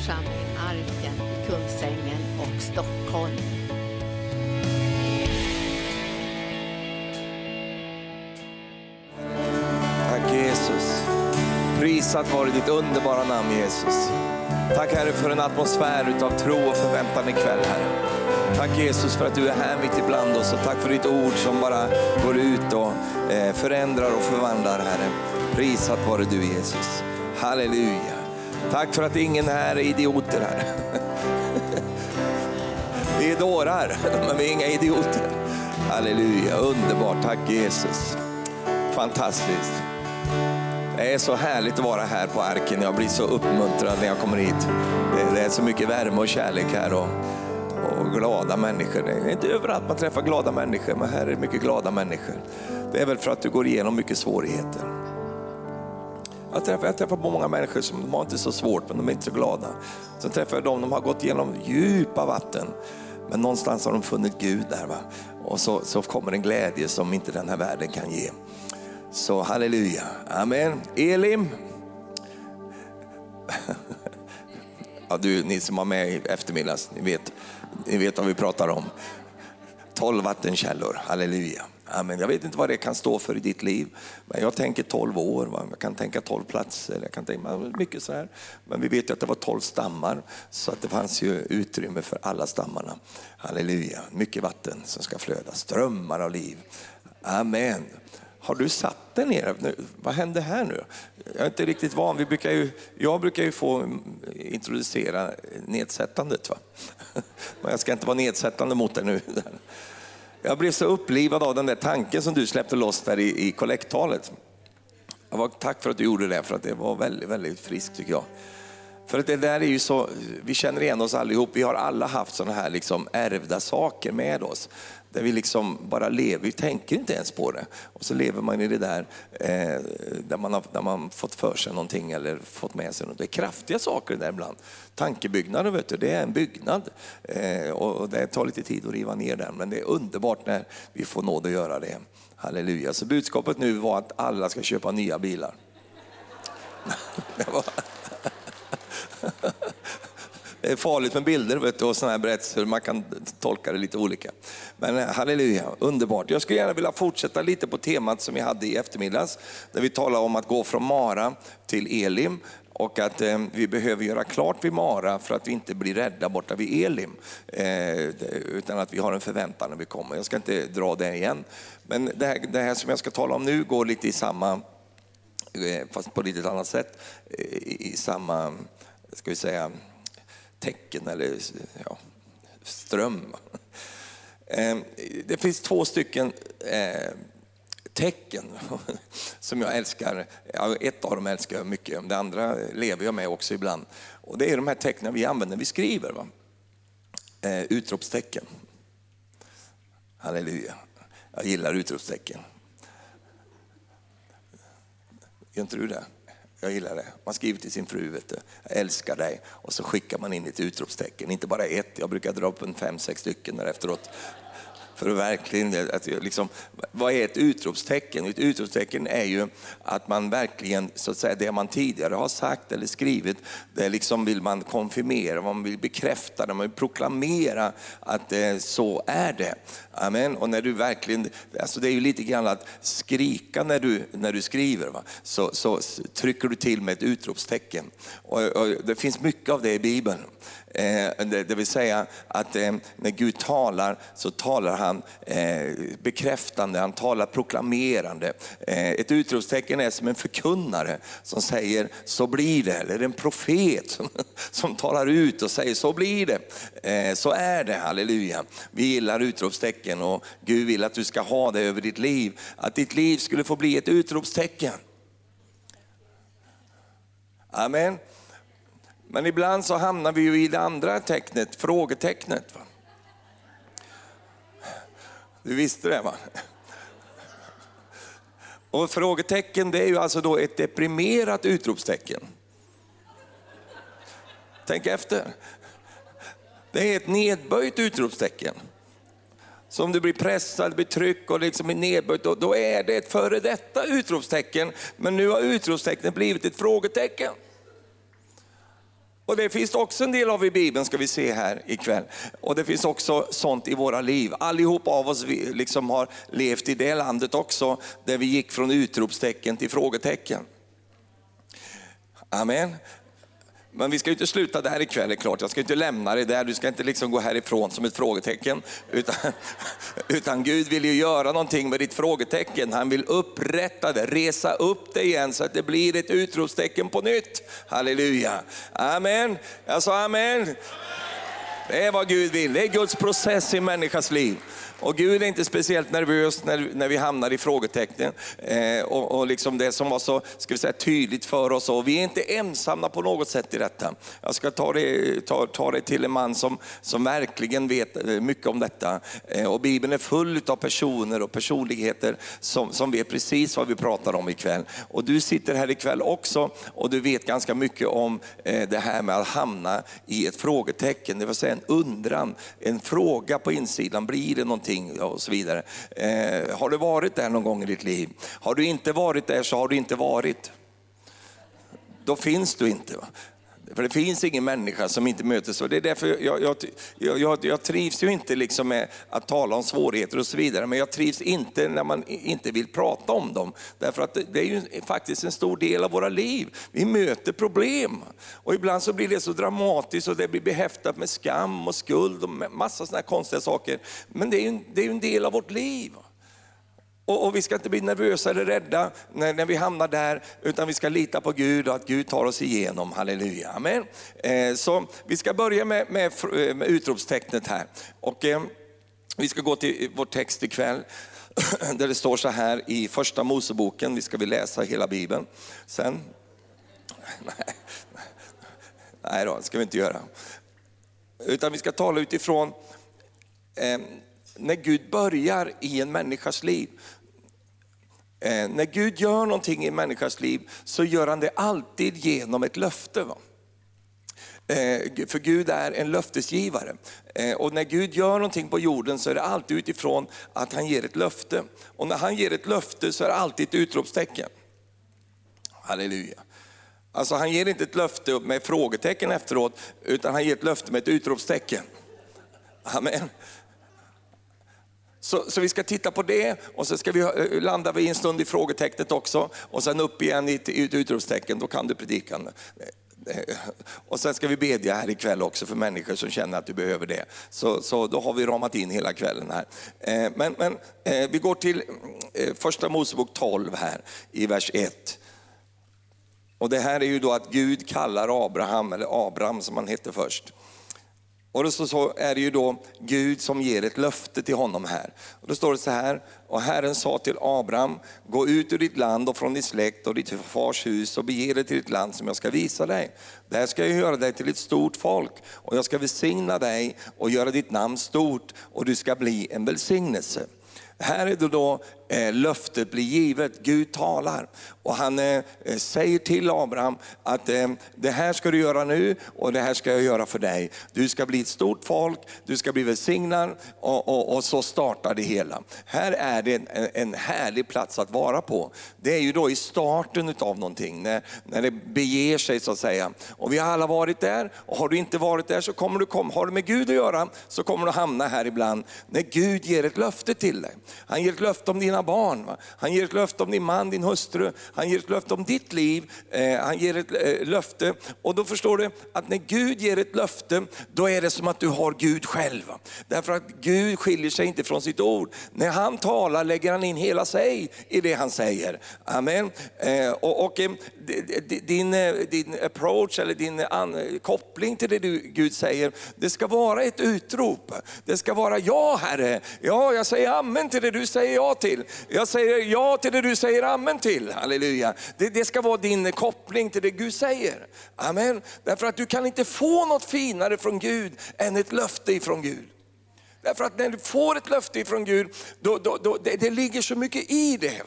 församling Arken i Kungsängen och Stockholm. Tack Jesus. Prisat vare ditt underbara namn Jesus. Tack Herre för en atmosfär utav tro och förväntan ikväll Herre. Tack Jesus för att du är här mitt ibland oss och tack för ditt ord som bara går ut och eh, förändrar och förvandlar Herre. Prisat vare du Jesus. Halleluja. Tack för att ingen här är idioter här. Vi är dårar, men vi är inga idioter. Halleluja, underbart. Tack Jesus. Fantastiskt. Det är så härligt att vara här på Arken. Jag blir så uppmuntrad när jag kommer hit. Det, är så mycket värme och kärlek här och, och glada människor. Det är inte överallt man träffar glada människor, men här är det mycket glada människor. Det är väl för att du går igenom mycket svårigheter. Jag träffar, jag träffar på många människor som de har inte så svårt, men de är inte så glada. Sen träffar jag dem de har gått igenom djupa vatten. Men någonstans har de funnit Gud där. Va? Och så, så kommer en glädje som inte den här världen kan ge. Så halleluja, amen. Elim. Ja, du, ni som var med i eftermiddags, ni vet, ni vet vad vi pratar om. Tolv vattenkällor, halleluja. Amen. Jag vet inte vad det kan stå för i ditt liv, men jag tänker tolv år, va? jag kan tänka tolv platser, jag kan tänka mycket så här. Men vi vet ju att det var tolv stammar, så att det fanns ju utrymme för alla stammarna. Halleluja, mycket vatten som ska flöda, strömmar av liv. Amen. Har du satt dig ner? Vad hände här nu? Jag är inte riktigt van. Vi brukar ju, jag brukar ju få mm, introducera nedsättandet. Va? Men jag ska inte vara nedsättande mot dig nu. Jag blev så upplivad av den där tanken som du släppte loss där i, kollekttalet. Tack för att du gjorde det, för att det var väldigt, väldigt friskt tycker jag. För att det där är ju så, vi känner igen oss allihop, vi har alla haft sådana här liksom ärvda saker med oss. Där vi liksom bara lever, vi tänker inte ens på det. Och så lever man i det där eh, där, man har, där man fått för sig någonting eller fått med sig något. Det är kraftiga saker där ibland. Tankebyggnader, vet du, det är en byggnad. Eh, och det tar lite tid att riva ner den, men det är underbart när vi får nåd att göra det. Halleluja. Så budskapet nu var att alla ska köpa nya bilar. Det är farligt med bilder vet du, och sådana här berättelser, man kan tolka det lite olika. Men eh, halleluja, underbart. Jag skulle gärna vilja fortsätta lite på temat som vi hade i eftermiddags, där vi talade om att gå från Mara till Elim och att eh, vi behöver göra klart vid Mara för att vi inte blir rädda borta vid Elim. Eh, utan att vi har en förväntan när vi kommer. Jag ska inte dra det igen. Men det här, det här som jag ska tala om nu går lite i samma, eh, fast på lite annat sätt, eh, i, i samma, ska vi säga, tecken eller ja, ström. Eh, det finns två stycken eh, tecken som jag älskar. Ett av dem älskar jag mycket, det andra lever jag med också ibland. Och det är de här tecknen vi använder när vi skriver. Va? Eh, utropstecken. Halleluja. Jag gillar utropstecken. Gör inte du det? Jag gillar det. Man skriver till sin fru, vet du, jag älskar dig. Och så skickar man in ett utropstecken, inte bara ett. Jag brukar dra upp en fem, sex stycken där efteråt. För att verkligen, att liksom, vad är ett utropstecken? Ett utropstecken är ju att man verkligen, så att säga, det man tidigare har sagt eller skrivit, det liksom vill man konfirmera, man vill bekräfta det, man vill proklamera att eh, så är det. Amen. Och när du verkligen, alltså det är ju lite grann att skrika när du, när du skriver, va? Så, så trycker du till med ett utropstecken. Och, och det finns mycket av det i Bibeln. Eh, det vill säga att eh, när Gud talar så talar han eh, bekräftande, han talar proklamerande. Eh, ett utropstecken är som en förkunnare som säger så blir det, eller en profet som, som talar ut och säger så blir det. Eh, så är det, halleluja. Vi gillar utropstecken och Gud vill att du ska ha det över ditt liv. Att ditt liv skulle få bli ett utropstecken. Amen. Men ibland så hamnar vi ju i det andra tecknet, frågetecknet. Va? Du visste det va? Och frågetecken det är ju alltså då ett deprimerat utropstecken. Tänk efter. Det är ett nedböjt utropstecken. Så om du blir pressad, blir tryck och liksom är nedböjt, då, då är det ett före detta utropstecken. Men nu har utropstecknet blivit ett frågetecken. Och det finns också en del av i Bibeln ska vi se här ikväll. Och det finns också sånt i våra liv. Allihop av oss liksom har levt i det landet också, där vi gick från utropstecken till frågetecken. Amen. Men vi ska ju inte sluta där ikväll, det är klart. Jag ska inte lämna dig där. Du ska inte liksom gå härifrån som ett frågetecken. Utan, utan Gud vill ju göra någonting med ditt frågetecken. Han vill upprätta det, resa upp det igen så att det blir ett utropstecken på nytt. Halleluja. Amen. Jag sa amen. Det är vad Gud vill. Det är Guds process i människas liv. Och Gud är inte speciellt nervös när, när vi hamnar i frågetecknen. Eh, och, och liksom det som var så ska vi säga, tydligt för oss. Och vi är inte ensamma på något sätt i detta. Jag ska ta det, ta, ta det till en man som, som verkligen vet eh, mycket om detta. Eh, och Bibeln är full av personer och personligheter som, som vet precis vad vi pratar om ikväll. Och du sitter här ikväll också och du vet ganska mycket om eh, det här med att hamna i ett frågetecken, det vill säga en undran, en fråga på insidan. Blir det någonting? Någonting och så vidare. Eh, har du varit där någon gång i ditt liv? Har du inte varit där så har du inte varit. Då finns du inte. För det finns ingen människa som inte möter så. Det är därför jag, jag, jag, jag, trivs ju inte liksom med att tala om svårigheter och så vidare, men jag trivs inte när man inte vill prata om dem. Därför att det är ju faktiskt en stor del av våra liv. Vi möter problem och ibland så blir det så dramatiskt och det blir behäftat med skam och skuld och massa sådana konstiga saker. Men det är ju det är en del av vårt liv. Och, och, vi ska inte bli nervösa eller rädda när, när, vi hamnar där, utan vi ska lita på Gud och att Gud tar oss igenom. Halleluja. Amen. Eh, så vi ska börja med, med, eh, med utropstecknet här. Och, eh, vi ska gå till vår text ikväll där det står så här i första Moseboken, vi ska vi läsa hela Bibeln sen. Nej, nej då, det ska vi inte göra. Utan vi ska tala utifrån eh, när Gud börjar i en människas liv. Eh, när Gud gör någonting i en människas liv så gör han det alltid genom ett löfte. Va? Eh, för Gud är en löftesgivare. Eh, och när Gud gör någonting på jorden så är det alltid utifrån att han ger ett löfte. Och när han ger ett löfte så är det alltid ett utropstecken. Halleluja. Alltså han ger inte ett löfte med frågetecken efteråt, utan han ger ett löfte med ett utropstecken. Amen. Så, så, vi ska titta på det och så ska vi eh, landar vi en stund i frågetecknet också och sen upp igen i ett utropstecken, då kan du predikan. Eh, och sen ska vi bedja här ikväll också för människor som känner att du behöver det. Så, så då har vi ramat in hela kvällen här. Eh, men, men vi går till första Mosebok 12 här i vers 1. Och det här är ju då att Gud kallar Abraham, eller Abraham som han hette först. Och så, så är det ju då Gud som ger ett löfte till honom här. Och då står det så här, och Herren sa till Abraham, gå ut ur ditt land och från din släkt och ditt fars hus och bege dig till ditt land som jag ska visa dig. Där ska jag göra dig till ett stort folk och jag ska välsigna dig och göra ditt namn stort och du ska bli en välsignelse. Här är det då eh, löftet blir givet, Gud talar. Och han eh, eh, säger till Abraham att eh, det här ska du göra nu och det här ska jag göra för dig. Du ska bli ett stort folk, du ska bli välsignad och, och, och så startar det hela. Här är det en, en härlig plats att vara på. Det är ju då i starten av någonting, när, när det beger sig så att säga. Och vi har alla varit där och har du inte varit där så kommer du, har du med Gud att göra så kommer du hamna här ibland när Gud ger ett löfte till dig. Han ger ett löfte om dina barn, va? han ger ett löfte om din man, din hustru, han ger ett löfte om ditt liv, eh, han ger ett eh, löfte. Och då förstår du att när Gud ger ett löfte, då är det som att du har Gud själv. Därför att Gud skiljer sig inte från sitt ord. När han talar lägger han in hela sig i det han säger. Amen. Eh, och, och eh, din, eh, din approach eller din eh, an, koppling till det du, Gud säger, det ska vara ett utrop. Det ska vara ja Herre, ja jag säger amen till det du säger ja till. Jag säger ja till det du säger amen till. Halleluja. Det, det ska vara din koppling till det Gud säger. Amen. Därför att du kan inte få något finare från Gud än ett löfte ifrån Gud. Därför att när du får ett löfte ifrån Gud, då, då, då, det, det ligger så mycket i det.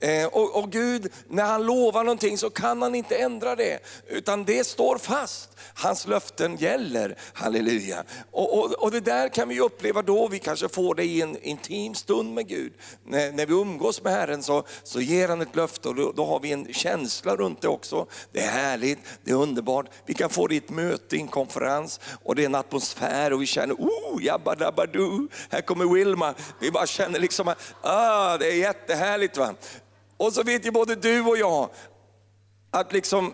Eh, och, och Gud, när han lovar någonting så kan han inte ändra det, utan det står fast. Hans löften gäller, halleluja. Och, och, och det där kan vi uppleva då, vi kanske får det i en intim stund med Gud. När, när vi umgås med Herren så, så ger han ett löfte och då, då har vi en känsla runt det också. Det är härligt, det är underbart. Vi kan få det i ett möte, i en konferens och det är en atmosfär och vi känner, oh, jabba dabba du, här kommer Wilma. Vi bara känner liksom, ah, det är jättehärligt. Va? Och så vet ju både du och jag att liksom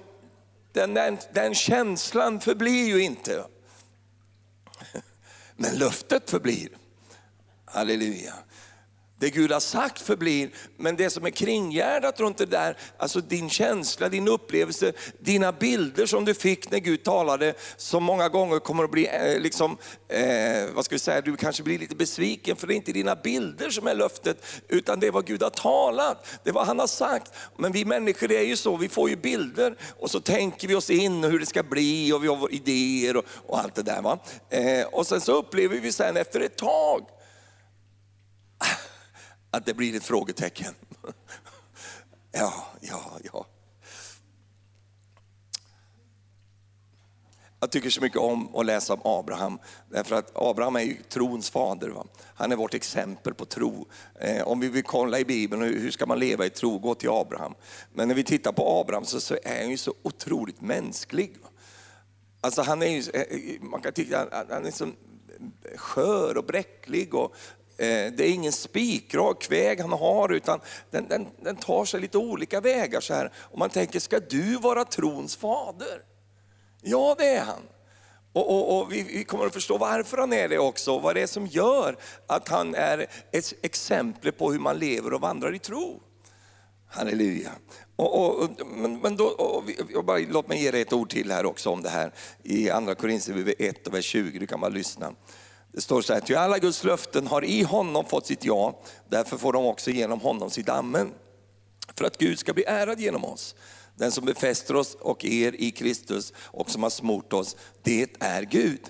den, den, den känslan förblir ju inte. Men löftet förblir. Halleluja det Gud har sagt förblir, men det som är kringgärdat runt det där, alltså din känsla, din upplevelse, dina bilder som du fick när Gud talade, som många gånger kommer att bli, eh, liksom, eh, vad ska vi säga, du kanske blir lite besviken för det är inte dina bilder som är löftet, utan det är vad Gud har talat, det är vad han har sagt. Men vi människor är ju så, vi får ju bilder och så tänker vi oss in hur det ska bli och vi har idéer och, och allt det där. Va? Eh, och sen så upplever vi sen efter ett tag, att det blir ett frågetecken. Ja, ja, ja. Jag tycker så mycket om att läsa om Abraham, därför att Abraham är ju trons fader. Va? Han är vårt exempel på tro. Eh, om vi vill kolla i Bibeln, hur ska man leva i tro, gå till Abraham. Men när vi tittar på Abraham så, så är han ju så otroligt mänsklig. Alltså han är ju, eh, man kan tycka han är så skör och bräcklig och Eh, det är ingen spikrak väg han har, utan den, den, den, tar sig lite olika vägar. så här. Och man tänker, ska du vara trons fader? Ja, det är han. Och, och, och vi, vi, kommer att förstå varför han är det också, vad det är som gör att han är ett exempel på hur man lever och vandrar i tro. Halleluja. Och, och, men, men då, och, bara, låt mig ge dig ett ord till här också om det här. I andra Korinthierbrevet 1 och vers 20, du kan bara lyssna. Det står så här, ty alla Guds löften har i honom fått sitt ja, därför får de också genom honom sitt amen. För att Gud ska bli ärad genom oss. Den som befäster oss och er i Kristus och som har smort oss, det är Gud.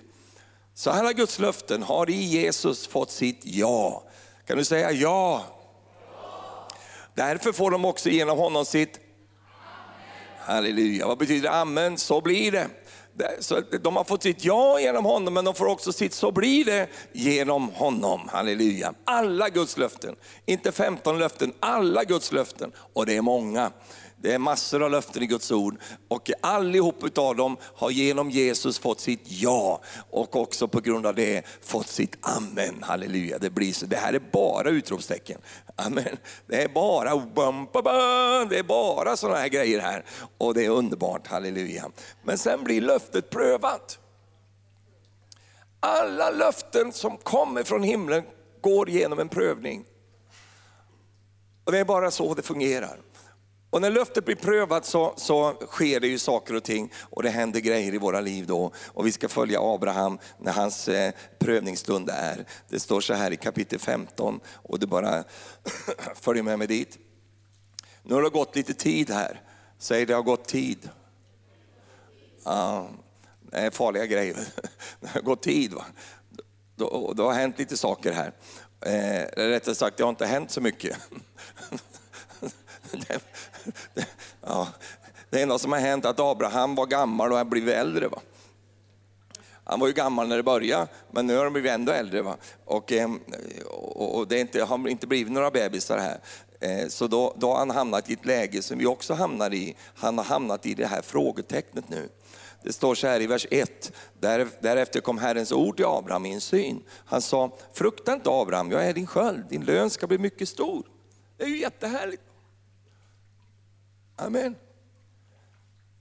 Så alla Guds löften har i Jesus fått sitt ja. Kan du säga ja? ja. Därför får de också genom honom sitt Amen. Halleluja. Vad betyder amen? Så blir det. Så de har fått sitt ja genom honom, men de får också sitt så blir det genom honom. Halleluja. Alla Guds löften, inte 15 löften, alla Guds löften. Och det är många. Det är massor av löften i Guds ord och allihop av dem har genom Jesus fått sitt ja och också på grund av det fått sitt amen. Halleluja, det blir så. Det här är bara utropstecken. Amen. Det är bara bum, bum, bum. det är bara sådana här grejer här och det är underbart. Halleluja. Men sen blir löftet prövat. Alla löften som kommer från himlen går genom en prövning. Och det är bara så det fungerar. Och när löftet blir prövat så, så sker det ju saker och ting och det händer grejer i våra liv då. Och vi ska följa Abraham när hans eh, prövningsstund är. Det står så här i kapitel 15 och du bara följer med mig dit. Nu har det gått lite tid här. Säg det har gått tid. Ja, det är farliga grejer. Det har gått tid. Va? Då, då har hänt lite saker här. Eh, rättare sagt, det har inte hänt så mycket. det, ja, det enda som har hänt är att Abraham var gammal och har blivit äldre. Va? Han var ju gammal när det började, men nu har han blivit ändå äldre. Va? Och, ehm, och, och, det inte, har inte blivit några bebisar här. Eh, så då, då har han hamnat i ett läge som vi också hamnar i. Han har hamnat i det här frågetecknet nu. Det står så här i vers 1. Därefter kom Herrens ord till Abraham i en syn. Han sa, frukta inte Abraham, jag är din sköld, din lön ska bli mycket stor. Det är ju jättehärligt. Amen.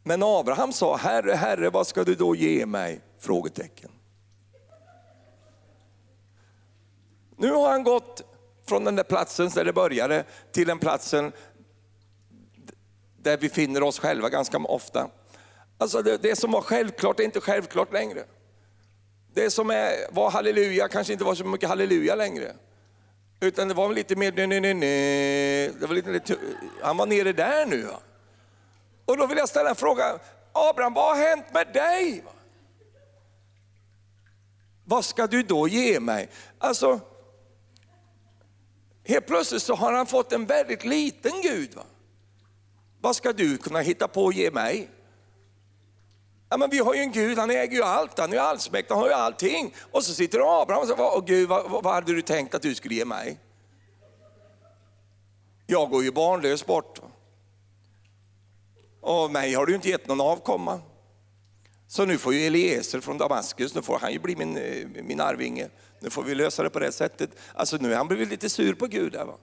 Men Abraham sa, Herre, Herre, vad ska du då ge mig? Frågetecken. Nu har han gått från den där platsen där det började till den platsen där vi finner oss själva ganska ofta. Alltså det, det som var självklart är inte självklart längre. Det som är, var halleluja kanske inte var så mycket halleluja längre. Utan det var lite mer, nej, nej, nej. Det var lite, han var nere där nu. Och då vill jag ställa en fråga. Abraham, vad har hänt med dig? vad ska du då ge mig? Alltså, helt plötsligt så har han fått en väldigt liten Gud. Va? Vad ska du kunna hitta på att ge mig? Ja, men vi har ju en Gud, han äger ju allt, han är ju allsmäktig, han har ju allting. Och så sitter Abraham och säger, Gud vad, vad hade du tänkt att du skulle ge mig? Jag går ju barnlös bort. Och mig har du inte gett någon avkomma. Så nu får ju Eliezer från Damaskus, nu får han ju bli min, eh, min arvinge. Nu får vi lösa det på det sättet. Alltså nu har han blivit lite sur på Gud. där va?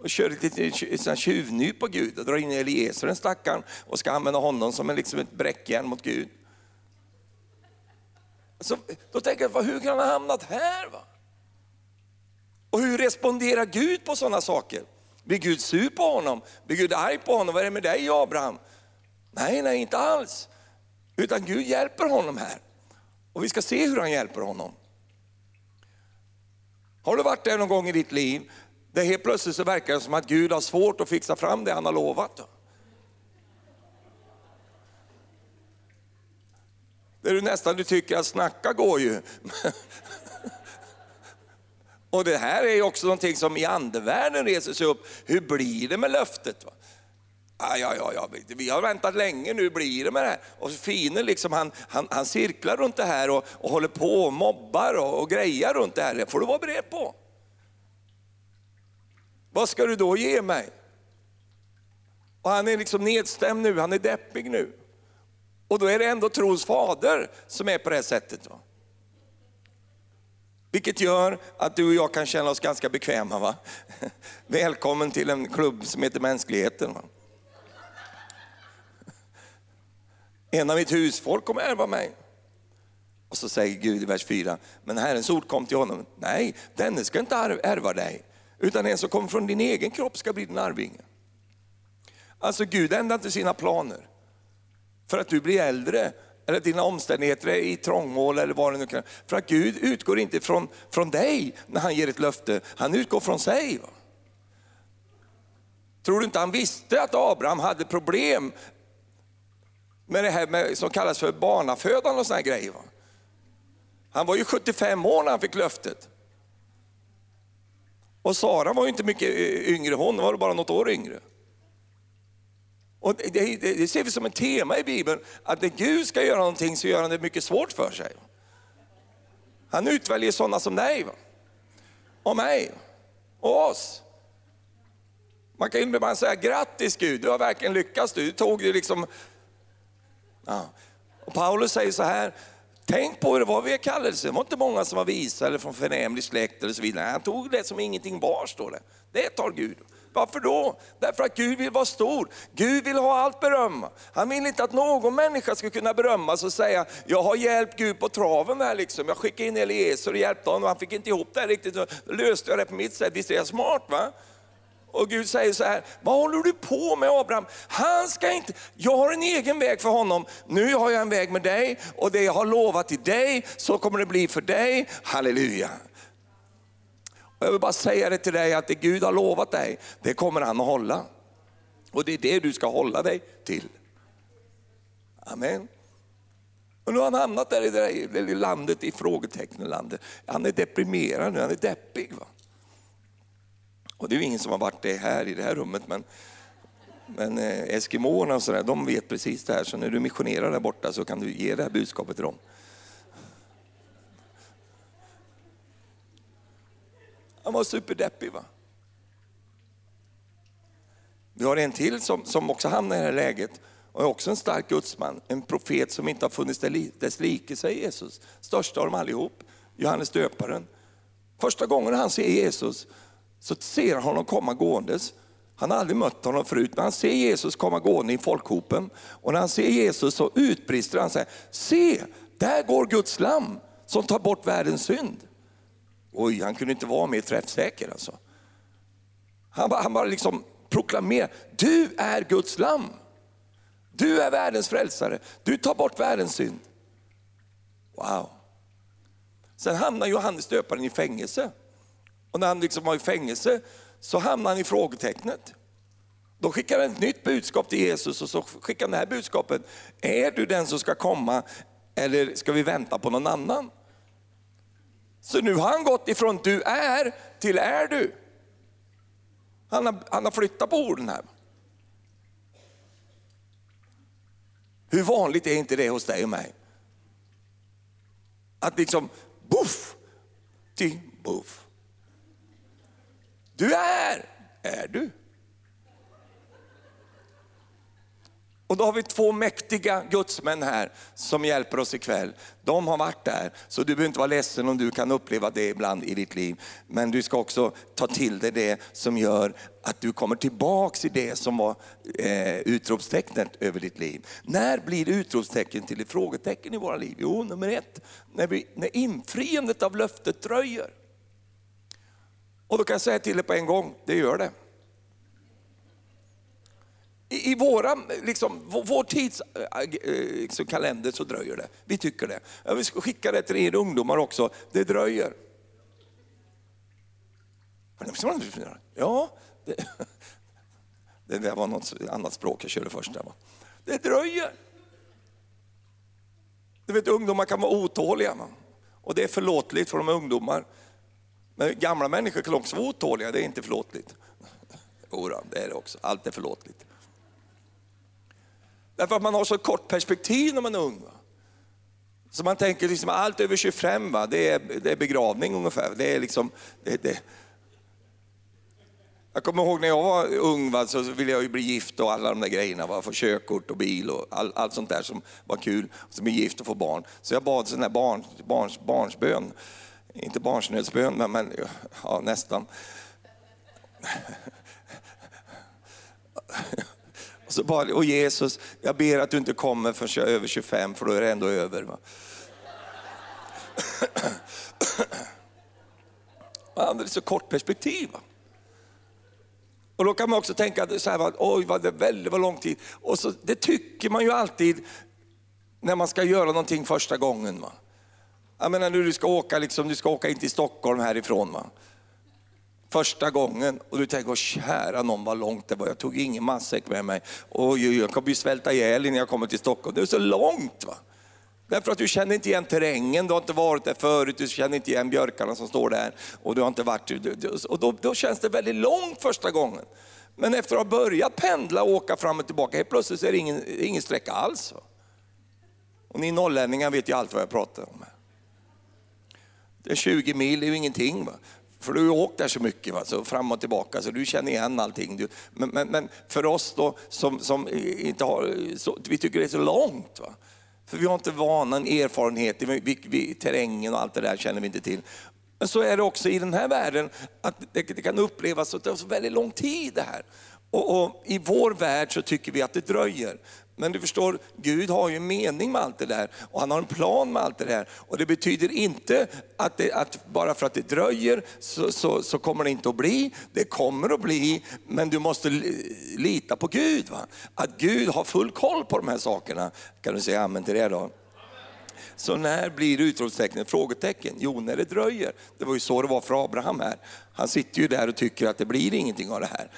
Och kör ett litet tjuvnyp på Gud och drar in Eliezer, den stackaren, och ska använda honom som en, liksom ett bräckjärn mot Gud. Så, då tänker jag, hur kan han ha hamnat här? Va? Och hur responderar Gud på sådana saker? Blir Gud sur på honom? Blir Gud arg på honom? Vad är det med dig Abraham? Nej, nej, inte alls. Utan Gud hjälper honom här. Och vi ska se hur han hjälper honom. Har du varit där någon gång i ditt liv, det helt plötsligt så verkar det som att Gud har svårt att fixa fram det han har lovat? Det du nästan du tycker att snacka går ju. Och det här är också någonting som i andevärlden reser sig upp. Hur blir det med löftet? Va? Ja, ja, ja, ja, vi har väntat länge, nu blir det med det här. Och Fine liksom, han, han, han cirklar runt det här och, och håller på och mobbar och, och grejar runt det här. Det får du vara beredd på. Vad ska du då ge mig? Och han är liksom nedstämd nu, han är deppig nu. Och då är det ändå trons fader som är på det här sättet. Va? Vilket gör att du och jag kan känna oss ganska bekväma. Va? Välkommen till en klubb som heter mänskligheten. Va? En av mitt husfolk kommer ärva mig. Och så säger Gud i vers 4, men Herrens ord kom till honom. Nej, denne ska inte ärva dig, utan en som kommer från din egen kropp ska bli din arvinge. Alltså Gud ändrar inte sina planer för att du blir äldre eller dina omständigheter är i trångmål eller vad det nu kan För att Gud utgår inte från, från dig när han ger ett löfte, han utgår från sig. Va? Tror du inte han visste att Abraham hade problem med det här med, som kallas för barnafödande och sådana grejer? Va? Han var ju 75 år när han fick löftet. Och Sara var ju inte mycket yngre, hon var bara något år yngre. Och det, det, det, ser vi som ett tema i Bibeln, att när Gud ska göra någonting så gör han det mycket svårt för sig. Han utväljer sådana som dig, och mig, och oss. Man kan ju bara säga grattis Gud, du har verkligen lyckats, du tog det liksom... Ja. Och Paulus säger så här, tänk på hur det var vid kallelse, det var inte många som var visa eller från förnämlig släkt eller så vidare. Han tog det som ingenting var, står det. Det tar Gud. Varför då? Därför att Gud vill vara stor. Gud vill ha allt beröm. Han vill inte att någon människa ska kunna berömmas och säga, jag har hjälpt Gud på traven här liksom. Jag skickade in Eliezer och hjälpte honom, han fick inte ihop det här riktigt. Då löste jag det på mitt sätt. Visst är jag smart va? Och Gud säger så här, vad håller du på med Abraham? Han ska inte, jag har en egen väg för honom. Nu har jag en väg med dig och det jag har lovat till dig, så kommer det bli för dig. Halleluja. Jag vill bara säga det till dig att det Gud har lovat dig, det kommer han att hålla. Och det är det du ska hålla dig till. Amen. Och nu har han hamnat där i det där landet, i frågetecknlandet. Han är deprimerad nu, han är deppig. Va? Och det är ju ingen som har varit det här i det här rummet, men, men eh, eskimåerna och sådär, de vet precis det här. Så när du missionerar där borta så kan du ge det här budskapet till dem. Han var superdeppig. Va? Vi har en till som, som också hamnar i det här läget och är också en stark gudsman, en profet som inte har funnits dess like, säger Jesus. Största av dem allihop, Johannes döparen. Första gången han ser Jesus så ser han honom komma gåendes. Han har aldrig mött honom förut, men han ser Jesus komma gående i folkhopen. Och när han ser Jesus så utbrister han säger, se, där går Guds lam som tar bort världens synd. Oj, han kunde inte vara mer träffsäker alltså. Han bara, han bara liksom proklamerar, du är Guds lam. Du är världens frälsare, du tar bort världens synd. Wow. Sen hamnar Johannes döparen i fängelse. Och när han liksom var i fängelse så hamnade han i frågetecknet. Då skickar han ett nytt budskap till Jesus och så skickar han det här budskapet. Är du den som ska komma eller ska vi vänta på någon annan? Så nu har han gått ifrån du är till är du. Han har, han har flyttat på orden här. Hur vanligt är inte det hos dig och mig? Att liksom, boff, till boff. Du är, är du. Och då har vi två mäktiga gudsmän här som hjälper oss ikväll. De har varit där, så du behöver inte vara ledsen om du kan uppleva det ibland i ditt liv. Men du ska också ta till dig det som gör att du kommer tillbaks i det som var eh, utropstecknet över ditt liv. När blir utropstecken till ett frågetecken i våra liv? Jo, nummer ett, när, vi, när infriandet av löftet dröjer. Och då kan jag säga till dig på en gång, det gör det. I, i våra, liksom, vår, vår tids äh, äh liksom kalender så dröjer det. Vi tycker det. Jag vill skicka det till er ungdomar också, det dröjer. Ja, det, det där var något annat språk jag körde först. Där, va? Det dröjer. Du vet, ungdomar kan vara otåliga. Va? Och det är förlåtligt för de är ungdomar. Men gamla människor kan också vara otåliga, det är inte förlåtligt. Jodå, det är det också. Allt är förlåtligt. Därför att man har så kort perspektiv när man är ung. Va? Så man tänker liksom allt över 25, va? Det, är, det är begravning ungefär. Det är liksom, det, det. Jag kommer ihåg när jag var ung va, så ville jag ju bli gift och alla de där grejerna, va? få körkort och bil och all, allt sånt där som var kul. Så bli gift och få barn. Så jag bad sån där barn, barns, barnsbön. Inte barnsnödsbön, men, men ja, nästan. Och, så bara, och Jesus, jag ber att du inte kommer förrän jag är över 25 för då är det ändå över. Va? Man är så kort perspektiv. Va? Och då kan man också tänka så här, oj vad det väldigt vad lång tid. Och så, det tycker man ju alltid när man ska göra någonting första gången. Va? Jag menar nu du ska åka, liksom, du ska åka in till Stockholm härifrån. Va? första gången och du tänker, kära någon vad långt det var, jag tog ingen matsäck med mig. Och jag kommer ju svälta ihjäl innan jag kommer till Stockholm. Det är så långt. va. Därför att du känner inte igen terrängen, du har inte varit där förut, du känner inte igen björkarna som står där. Och du har inte varit, och då, då känns det väldigt långt första gången. Men efter att ha börjat pendla och åka fram och tillbaka, helt plötsligt så är det ingen, ingen sträcka alls. Va? Och ni norrlänningar vet ju allt vad jag pratar om. Det är 20 mil, det är ju ingenting. Va? För du har åkt där så mycket, va? Så fram och tillbaka, så du känner igen allting. Du, men, men, men, för oss då, som, som inte har, så, vi tycker det är så långt. Va? För vi har inte vanan, erfarenhet, vi, vi, terrängen och allt det där känner vi inte till. Men så är det också i den här världen, att det, det kan upplevas att det tar så väldigt lång tid det här. Och, och, I vår värld så tycker vi att det dröjer. Men du förstår, Gud har ju en mening med allt det där och han har en plan med allt det där. Och det betyder inte att, det, att bara för att det dröjer så, så, så, kommer det inte att bli. Det kommer att bli, men du måste lita på Gud. Va? Att Gud har full koll på de här sakerna. Kan du säga amen till det då? Så när blir utropstecknet frågetecken? Jo, när det dröjer. Det var ju så det var för Abraham här. Han sitter ju där och tycker att det blir ingenting av det här.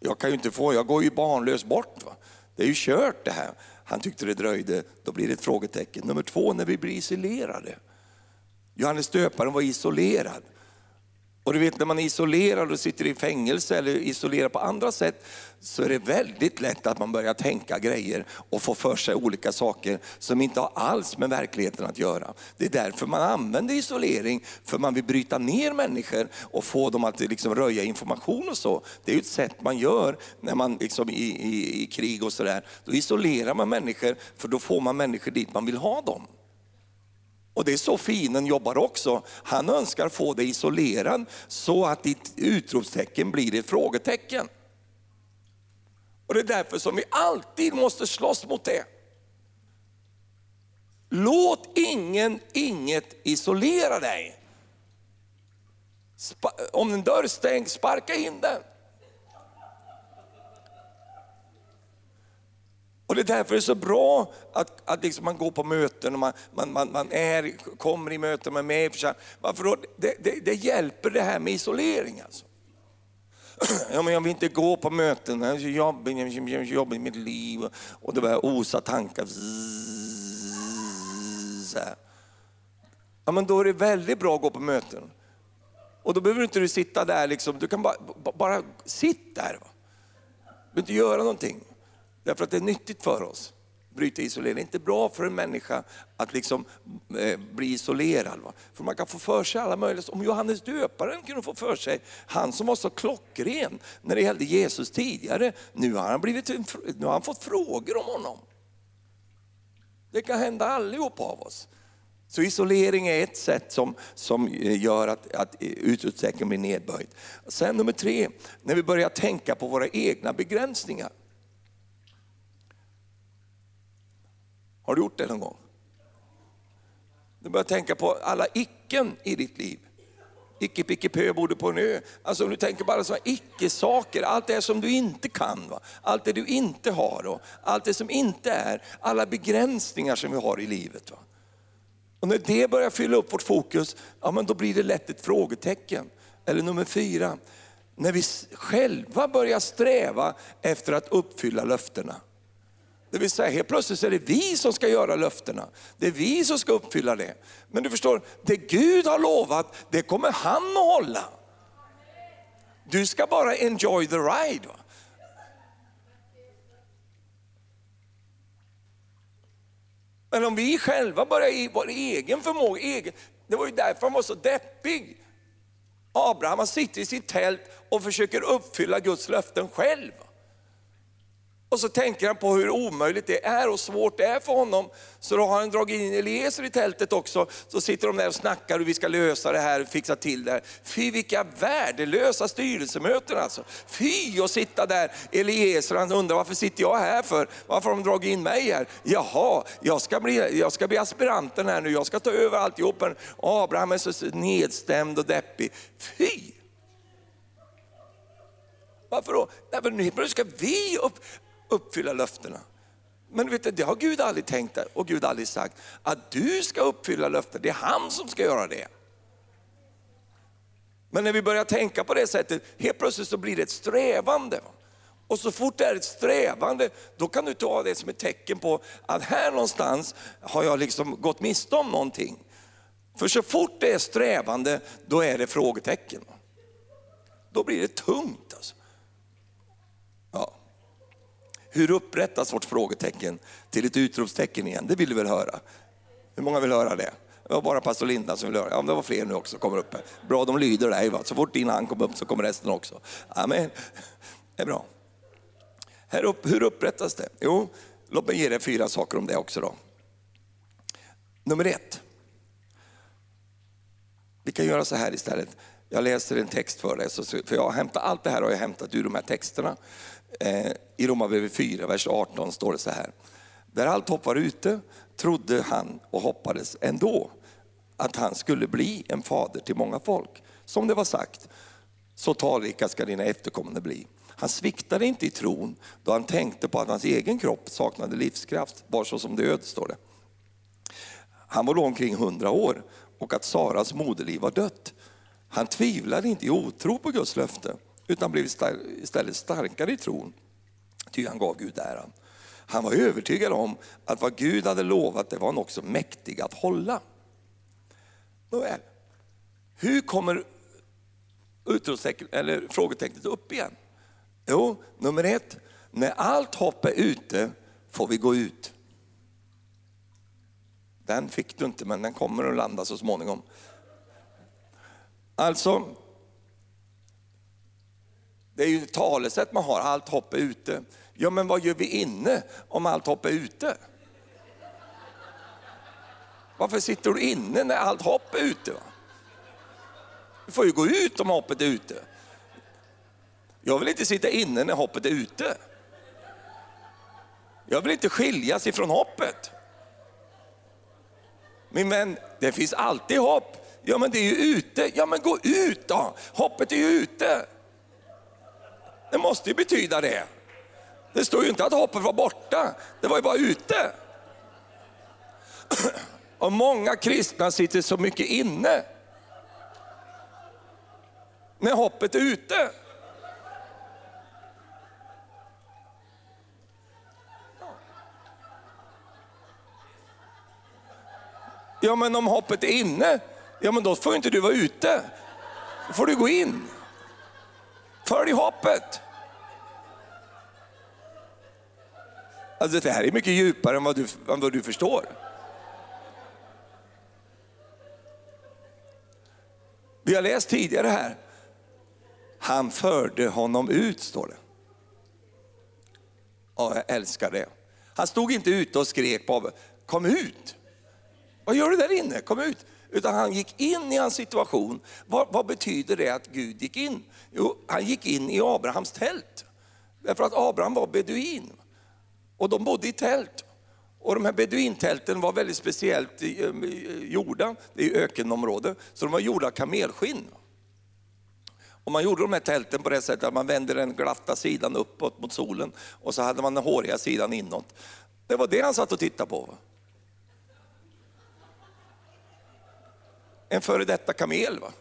Jag kan ju inte få, jag går ju barnlös bort. Va? Det är ju kört det här. Han tyckte det dröjde, då blir det ett frågetecken. Nummer två, när vi blir isolerade. Johannes döparen var isolerad. Och du vet när man är isolerad och sitter i fängelse eller isolerad på andra sätt så är det väldigt lätt att man börjar tänka grejer och få för sig olika saker som inte har alls med verkligheten att göra. Det är därför man använder isolering, för man vill bryta ner människor och få dem att liksom röja information och så. Det är ett sätt man gör när man liksom i, i, i krig och sådär. Då isolerar man människor för då får man människor dit man vill ha dem. Och det är så fienden jobbar också. Han önskar få dig isolerad så att ditt utropstecken blir ett frågetecken. Och det är därför som vi alltid måste slåss mot det. Låt ingen, inget isolera dig. Om en dörr stängs, sparka in den. Det är därför det är så bra att, att liksom man går på möten och man, man, man, man är, kommer i möten, man är med i församlingen. Det, det, det, hjälper det här med isolering alltså. Ja, men jag vill inte gå på möten, jag är så jobbig, jag är jobbig i mitt liv. Och det börjar osa tankar. ja, men då är det väldigt bra att gå på möten. Och då behöver inte du sitta där, liksom, du kan bara, bara sitta där. Va? Du behöver inte göra någonting. Därför att det är nyttigt för oss. Bryta isolering. Det är inte bra för en människa att liksom, eh, bli isolerad. Va? För man kan få för sig alla möjliga, om Johannes döparen kunde få för sig, han som var så klockren när det gällde Jesus tidigare, nu har han, blivit, nu har han fått frågor om honom. Det kan hända allihop av oss. Så isolering är ett sätt som, som eh, gör att, att eh, utåtsträckningen blir nedböjd. Sen nummer tre, när vi börjar tänka på våra egna begränsningar. Har du gjort det någon gång? Du börjar tänka på alla icken i ditt liv. Icke picke pö bodde på en ö. Alltså om du tänker bara så icke-saker, allt det som du inte kan, va? allt det du inte har och allt det som inte är, alla begränsningar som vi har i livet. Va? Och när det börjar fylla upp vårt fokus, ja men då blir det lätt ett frågetecken. Eller nummer fyra, när vi själva börjar sträva efter att uppfylla löftena. Det vill säga helt plötsligt är det vi som ska göra löftena. Det är vi som ska uppfylla det. Men du förstår, det Gud har lovat, det kommer han att hålla. Du ska bara enjoy the ride. Va? Men om vi själva börjar i vår egen förmåga, egen, det var ju därför han var så deppig. Abraham sitter i sitt tält och försöker uppfylla Guds löften själv. Och så tänker han på hur omöjligt det är och svårt det är för honom. Så då har han dragit in Eliezer i tältet också. Så sitter de där och snackar hur vi ska lösa det här, fixa till det här. Fy vilka värdelösa styrelsemöten alltså. Fy att sitta där, Eliezer han undrar varför sitter jag här för? Varför har de dragit in mig här? Jaha, jag ska bli, jag ska bli aspiranten här nu, jag ska ta över alltihop. Abraham är så nedstämd och deppig. Fy! Varför då? Nej, men nu ska vi upp uppfylla löftena. Men vet du, det har Gud aldrig tänkt och Gud har aldrig sagt att du ska uppfylla löften. Det är han som ska göra det. Men när vi börjar tänka på det sättet, helt plötsligt så blir det ett strävande. Och så fort det är ett strävande, då kan du ta det som ett tecken på att här någonstans har jag liksom gått miste om någonting. För så fort det är strävande, då är det frågetecken. Då blir det tungt. Alltså. Hur upprättas vårt frågetecken till ett utropstecken igen? Det vill du väl höra? Hur många vill höra det? Det var bara pastor Linda som ville höra. Ja, det var fler nu också kommer upp. Här. Bra, de lyder dig. Va? Så fort din hand kommer upp så kommer resten också. Amen. Det är bra. Här upp, hur upprättas det? Jo, låt mig ge dig fyra saker om det också. då. Nummer ett. Vi kan göra så här istället. Jag läser en text för dig, för jag har hämtat allt det här har jag hämtat ur de här texterna. Eh, I Romarbrevet 4, vers 18 står det så här. Där allt hopp var ute trodde han och hoppades ändå att han skulle bli en fader till många folk. Som det var sagt, så talrika ska dina efterkommande bli. Han sviktade inte i tron då han tänkte på att hans egen kropp saknade livskraft, var så som död, står det. Han var då omkring hundra år och att Saras moderliv var dött. Han tvivlade inte i otro på Guds löfte utan blev istället starkare i tron, ty han gav Gud äran. Han var övertygad om att vad Gud hade lovat, det var han också mäktig att hålla. Nåväl, hur kommer eller frågetecknet upp igen? Jo, nummer ett, när allt hopp är ute får vi gå ut. Den fick du inte, men den kommer att landa så småningom. Alltså, det är ju ett talesätt man har, allt hopp är ute. Ja men vad gör vi inne om allt hopp är ute? Varför sitter du inne när allt hopp är ute? Va? Du får ju gå ut om hoppet är ute. Jag vill inte sitta inne när hoppet är ute. Jag vill inte skiljas ifrån hoppet. Min vän, det finns alltid hopp. Ja men det är ju ute. Ja men gå ut då, hoppet är ju ute. Det måste ju betyda det. Det står ju inte att hoppet var borta, det var ju bara ute. Och många kristna sitter så mycket inne. När hoppet är ute. Ja, men om hoppet är inne, ja men då får inte du vara ute. Då får du gå in. Följ hoppet. Alltså det här är mycket djupare än vad du, än vad du förstår. Vi har läst tidigare här. Han förde honom ut, står det. Ja, jag älskar det. Han stod inte ute och skrek på kom ut. Vad gör du där inne? Kom ut. Utan han gick in i hans situation. Vad, vad, betyder det att Gud gick in? Jo, han gick in i Abrahams tält. Därför att Abraham var beduin. Och de bodde i tält. Och de här beduintälten var väldigt speciellt eh, eh, gjorda, det är ökenområde, så de var gjorda av kamelskinn. Och man gjorde de här tälten på det sättet att man vände den glatta sidan uppåt mot solen och så hade man den håriga sidan inåt. Det var det han satt och tittade på. En före detta kamel. Va?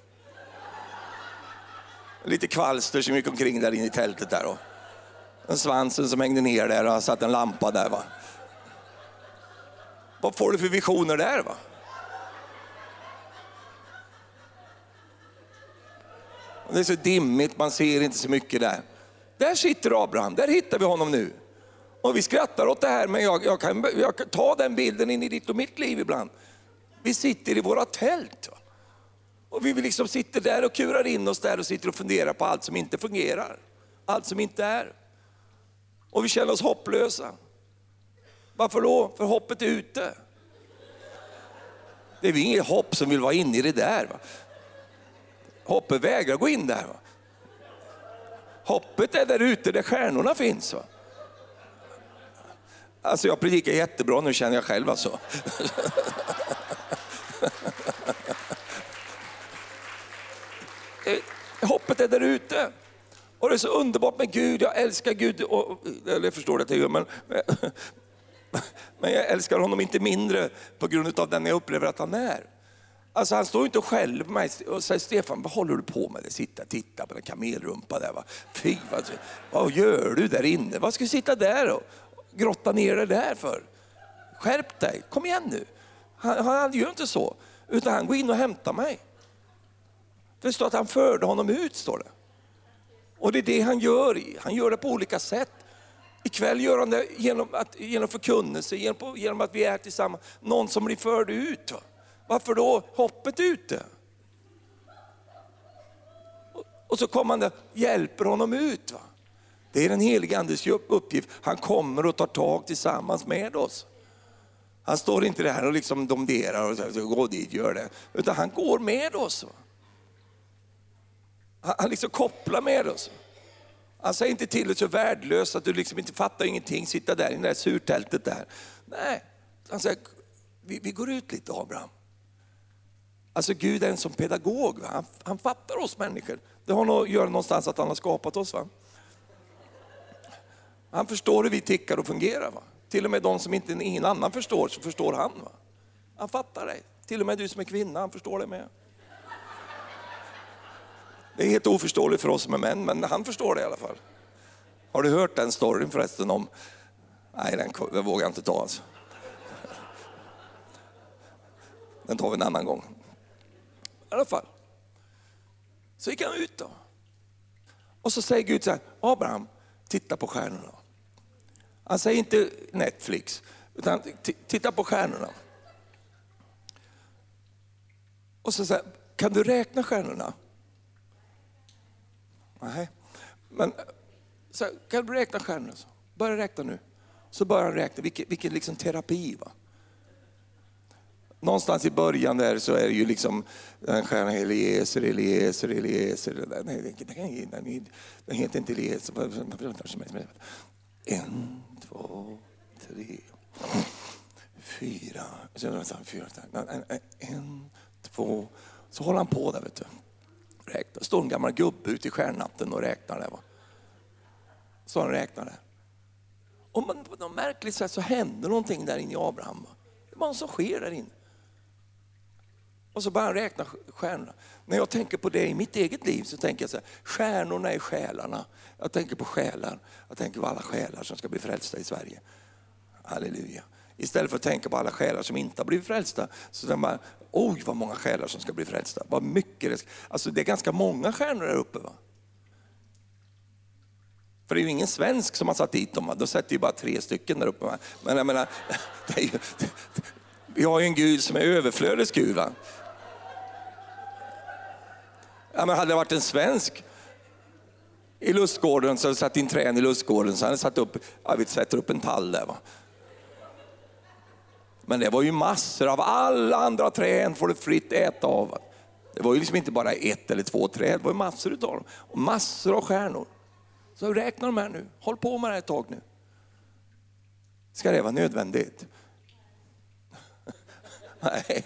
Lite kvalster som gick omkring där inne i tältet. där. Och en svansen som hängde ner där och han satt en lampa där. Va? Vad får du för visioner där? va? Det är så dimmigt, man ser inte så mycket där. Där sitter Abraham, där hittar vi honom nu. Och vi skrattar åt det här, men jag, jag, kan, jag kan ta den bilden in i ditt och mitt liv ibland. Vi sitter i våra tält. Och vi liksom sitter där och kurar in oss där och sitter och funderar på allt som inte fungerar. Allt som inte är. Och vi känner oss hopplösa. Varför då? För hoppet är ute. Det är inget hopp som vill vara inne i det där. Va? Hoppet vägrar gå in där. Va? Hoppet är där ute där stjärnorna finns. Va? Alltså jag predikar jättebra nu känner jag själv alltså. Hoppet är där ute. Och det är så underbart med Gud, jag älskar Gud. Och, eller jag förstår det jag men, men jag älskar honom inte mindre på grund av den jag upplever att han är. Alltså han står inte själv med mig och säger Stefan, vad håller du på med? Sitta och titta på den kamelrumpa där. Va? Fy, vad, vad gör du där inne? Vad ska du sitta där och grotta ner dig där för? Skärp dig, kom igen nu. Han, han gör inte så, utan han går in och hämtar mig. Det står att han förde honom ut, står det. Och det är det han gör. Han gör det på olika sätt. Ikväll gör han det genom, att, genom förkunnelse, genom, genom att vi är tillsammans. Någon som blir förd ut. Varför då? Hoppet ute. Och, och så kommer han där, hjälper honom ut. Va? Det är den helige Andes uppgift. Han kommer och tar tag tillsammans med oss. Han står inte där och liksom domderar och säger gå dit, gör det. Utan han går med oss. Va? Han liksom kopplar med oss. Han säger inte till dig så värdelös att du liksom inte fattar ingenting, sitta där i det där surtältet där. Nej, han säger, vi, vi går ut lite Abraham. Alltså Gud är en som pedagog, han, han, fattar oss människor. Det har nog att göra någonstans att han har skapat oss. Va? Han förstår hur vi tickar och fungerar. Va? Till och med de som inte ingen annan förstår, så förstår han. Va? Han fattar dig. Till och med du som är kvinna, han förstår dig med. Det är helt oförståeligt för oss som är män, men han förstår det i alla fall. Har du hört den storyn förresten om... Nej, den, den vågar jag inte ta alltså. Den tar vi en annan gång. I alla fall. Så gick han ut då. Och så säger Gud så här, Abraham, titta på stjärnorna. Han säger inte Netflix, utan titta på stjärnorna. Och så säger kan du räkna stjärnorna? Nej. Men så kan du räkna stjärnorna? Börja räkna nu. Så börjar han räkna, vilken, vilken liksom terapi. Va? Någonstans i början där så är det ju liksom den stjärnan Eliezer, Eliezer, Eliezer. Nej, den, den, den heter inte Eliezer. En, två, tre, fyra. En, två. Så håller han på där vet du räknar. står en gammal gubbe ute i stjärnatten och räknar där. Va? Så han räknar där. Och på något märkligt sätt så händer någonting där inne i Abraham. Va? Det är bara något som sker där inne. Och så börjar han räkna stjärnorna. När jag tänker på det i mitt eget liv så tänker jag så här, stjärnorna är själarna. Jag tänker på själar. Jag tänker på alla själar som ska bli frälsta i Sverige. Halleluja. Istället för att tänka på alla själar som inte har blivit frälsta, så tänker man, oj vad många själar som ska bli frälsta. Vad mycket det, ska. alltså det är ganska många stjärnor där uppe. Va? För det är ju ingen svensk som har satt dit dem, då sätter ju bara tre stycken där uppe. Va? Men jag menar, det är ju, vi har ju en Gud som är överflödets Gud. Va? Ja, men hade det varit en svensk i lustgården så hade satt in trän i lustgården så hade satt upp, ja, vi sätter upp en tall där. Va? Men det var ju massor av alla andra träd får du fritt äta av. Det var ju liksom inte bara ett eller två träd, det var massor av dem. Och massor av stjärnor. Så räkna de här nu, håll på med det här ett tag nu. Ska det vara nödvändigt? Nej.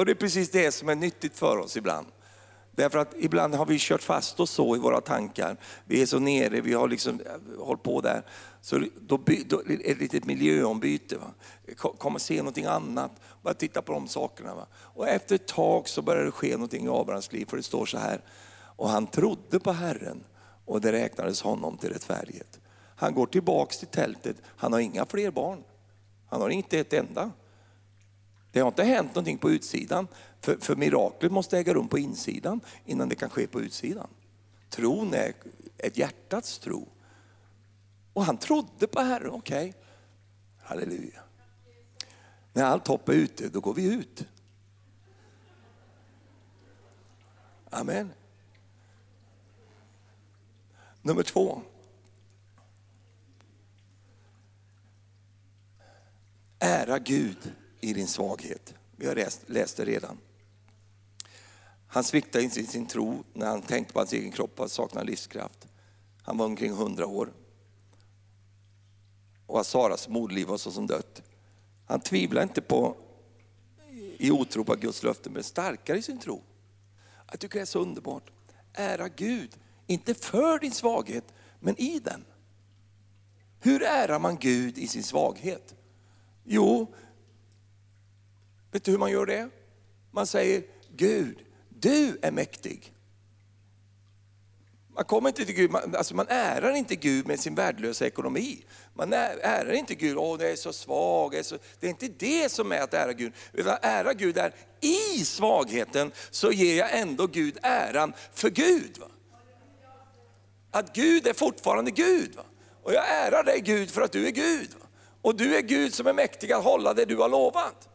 Och det är precis det som är nyttigt för oss ibland. Därför att ibland har vi kört fast oss så i våra tankar. Vi är så nere, vi har liksom eh, hållit på där. Så då, då är det ett litet miljöombyte. Va? Kommer se någonting annat, bara titta på de sakerna. Va? Och efter ett tag så börjar det ske någonting i Abrahams liv, för det står så här. Och han trodde på Herren och det räknades honom till rättfärdighet. Han går tillbaks till tältet, han har inga fler barn. Han har inte ett enda. Det har inte hänt någonting på utsidan, för, för miraklet måste äga rum på insidan innan det kan ske på utsidan. Tron är ett hjärtats tro. Och han trodde på Herren, okej. Okay. Halleluja. När allt hopp är ute, då går vi ut. Amen. Nummer två. Ära Gud i din svaghet. Vi har läst, läst det redan. Han sviktade inte i sin tro när han tänkte på hans egen kropp och saknade livskraft. Han var omkring hundra år. Och att Saras moderliv var så som dött. Han tvivlade inte på i otro på Guds löften, men starkare i sin tro. Jag tycker det är så underbart. Ära Gud, inte för din svaghet, men i den. Hur ärar man Gud i sin svaghet? Jo, Vet du hur man gör det? Man säger Gud, du är mäktig. Man kommer inte till Gud, man, alltså man ärar inte Gud med sin värdelösa ekonomi. Man ärar inte Gud, åh det är så svag. Är så, det är inte det som är att ära Gud. Utan att ära Gud är, i svagheten så ger jag ändå Gud äran för Gud. Va? Att Gud är fortfarande Gud. Va? Och jag ärar dig Gud för att du är Gud. Va? Och du är Gud som är mäktig att hålla det du har lovat.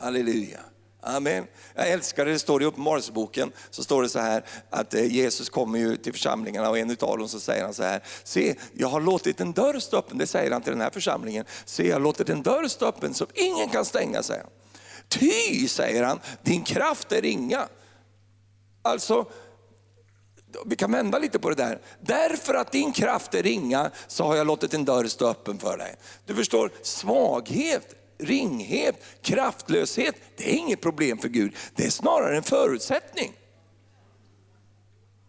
Halleluja. Amen. Jag älskar det, det står i Uppenbarelseboken, så står det så här att eh, Jesus kommer ju till församlingarna och en utav dem så säger han så här, se jag har låtit en dörr stå öppen, det säger han till den här församlingen, se jag har låtit en dörr stå öppen som ingen kan stänga, säger han. Ty, säger han, din kraft är ringa. Alltså, vi kan vända lite på det där. Därför att din kraft är ringa så har jag låtit en dörr stå öppen för dig. Du förstår, svaghet ringhet, kraftlöshet, det är inget problem för Gud. Det är snarare en förutsättning.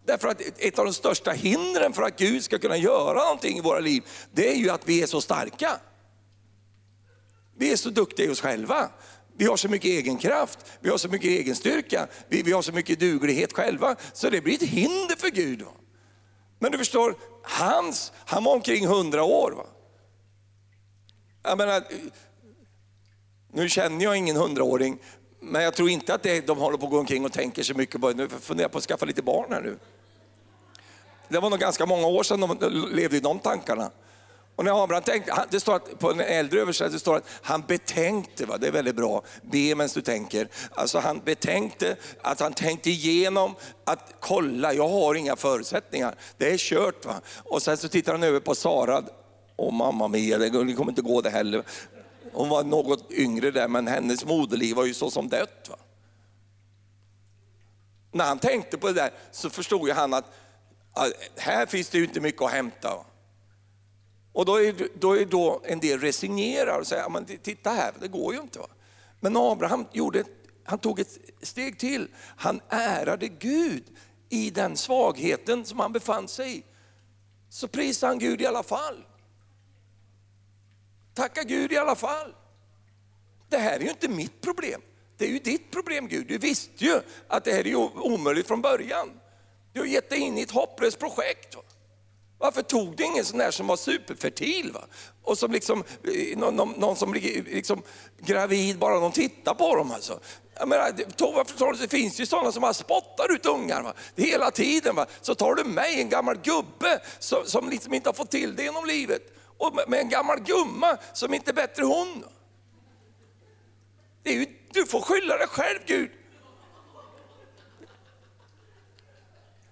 Därför att ett av de största hindren för att Gud ska kunna göra någonting i våra liv, det är ju att vi är så starka. Vi är så duktiga i oss själva. Vi har så mycket egen kraft, vi har så mycket egen styrka, vi, vi har så mycket duglighet själva, så det blir ett hinder för Gud. Men du förstår, hans, han var omkring hundra år. Va? Jag menar, nu känner jag ingen hundraåring, men jag tror inte att det, de håller på att gå omkring och tänker så mycket på, nu funderar på att skaffa lite barn här nu. Det var nog ganska många år sedan de levde i de tankarna. Och när Abraham tänkte, det står att, på en äldre översättning står att han betänkte, va? det är väldigt bra, be medan du tänker. Alltså han betänkte, att han tänkte igenom att kolla, jag har inga förutsättningar, det är kört. Va? Och sen så tittar han över på Sara, och mamma mia, det kommer inte gå det heller. Hon var något yngre där, men hennes moderliv var ju så som dött. Va? När han tänkte på det där så förstod ju han att här finns det ju inte mycket att hämta. Va? Och då är, då är då en del resignerar och säger, men titta här, det går ju inte. Va? Men Abraham gjorde, han tog ett steg till. Han ärade Gud i den svagheten som han befann sig i. Så prisade han Gud i alla fall. Tacka Gud i alla fall. Det här är ju inte mitt problem. Det är ju ditt problem Gud. Du visste ju att det här är omöjligt från början. Du har gett dig in i ett hopplöst projekt. Varför tog du ingen sån där som var superfertil? Va? Och som liksom, eh, någon, någon, någon som blir liksom gravid bara de tittar på dem. Alltså. Jag menar, det finns ju sådana som bara spottar ut ungar va? hela tiden. Va? Så tar du mig, en gammal gubbe som, som liksom inte har fått till det genom livet, och med en gammal gumma som inte är bättre hon. Det är ju, du får skylla dig själv Gud.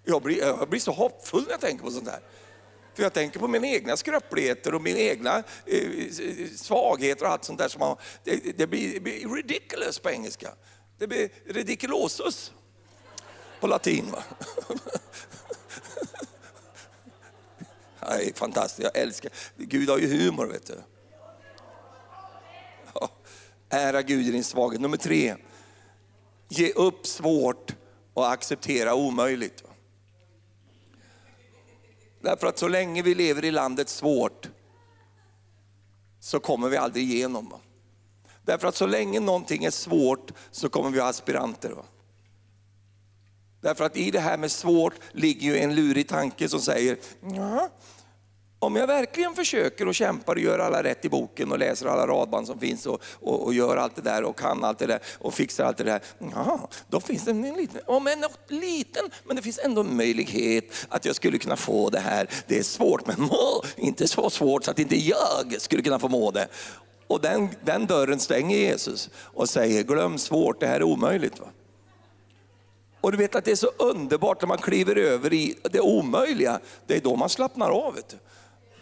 Jag blir, jag blir så hoppfull när jag tänker på sånt här. För jag tänker på mina egna skröpligheter och mina egna eh, eh svagheter och allt sånt där. Som man, det, det, blir, det blir ridiculous på engelska. Det blir ridiculosus på latin. är fantastiskt, jag älskar, Gud har ju humor vet du. Ja, ära Gud i din svaghet. Nummer tre, ge upp svårt och acceptera omöjligt. Därför att så länge vi lever i landet svårt så kommer vi aldrig igenom. Därför att så länge någonting är svårt så kommer vi ha aspiranter. Därför att i det här med svårt ligger ju en lurig tanke som säger, om jag verkligen försöker och kämpar och gör alla rätt i boken och läser alla radband som finns och, och, och, gör allt det där och kan allt det där och fixar allt det där. Ja, då finns det en liten, om en liten, men det finns ändå en möjlighet att jag skulle kunna få det här. Det är svårt men må, inte så svårt så att inte jag skulle kunna få må det. Och den, den dörren stänger Jesus och säger glöm svårt, det här är omöjligt. Va? Och du vet att det är så underbart när man kliver över i det omöjliga, det är då man slappnar av. Vet du.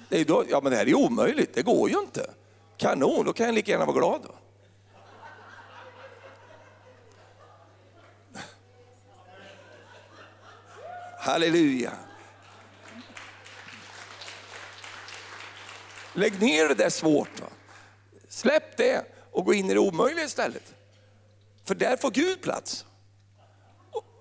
Det är då, ja men det här är omöjligt, det går ju inte. Kanon, då kan jag lika gärna vara glad. Då. Halleluja. Lägg ner det där svårt. Va? Släpp det och gå in i det omöjliga istället. För där får Gud plats.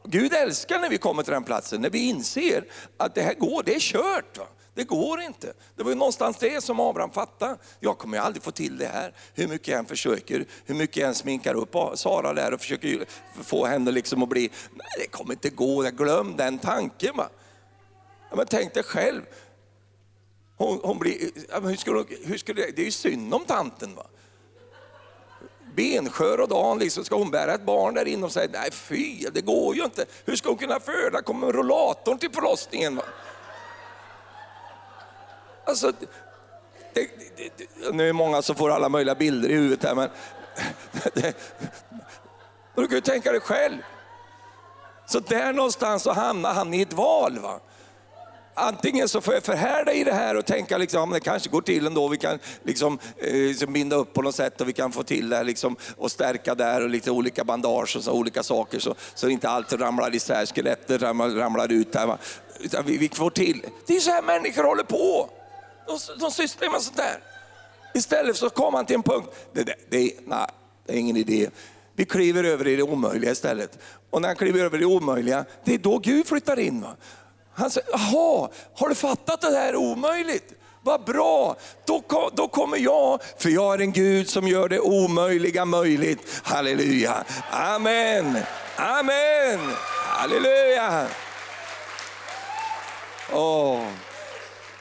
Gud älskar när vi kommer till den platsen, när vi inser att det här går, det är kört. Va? Det går inte. Det var ju någonstans det som Abraham fattade. Jag kommer aldrig få till det här. Hur mycket jag än försöker, hur mycket jag än sminkar upp Sara där och försöker få henne liksom att bli, nej det kommer inte gå, glöm den tanken. Va? Ja, men tänk dig själv, hon, hon blir, hur skulle, hur skulle, det är ju synd om tanten. Va? benskör och dan, liksom, ska hon bära ett barn där inne och säga, nej fy, det går ju inte. Hur ska hon kunna föda? Kommer rollatorn till förlossningen? Va? Alltså, det, det, det, nu är det många som får alla möjliga bilder i huvudet här, men du kan ju tänka dig själv. Så där någonstans så hamnar han i ett val. Va? Antingen så får jag förhärda i det här och tänka liksom, det kanske går till ändå, vi kan liksom, eh, liksom binda upp på något sätt och vi kan få till det här liksom, och stärka där och lite olika bandage och så, olika saker så, så inte allt ramlar isär, skelettet ramlar, ramlar ut. Här, va? Utan vi, vi får till. Det är så här människor håller på. De, de sysslar med sånt där. Istället så kom han till en punkt, det, det, det, nej, det är ingen idé. Vi kliver över i det omöjliga istället. Och när han kliver över i det omöjliga, det är då Gud flyttar in. Va? Han säger, jaha, har du fattat att det här är omöjligt? Vad bra, då, då kommer jag, för jag är en Gud som gör det omöjliga möjligt. Halleluja, amen, amen, halleluja. Oh.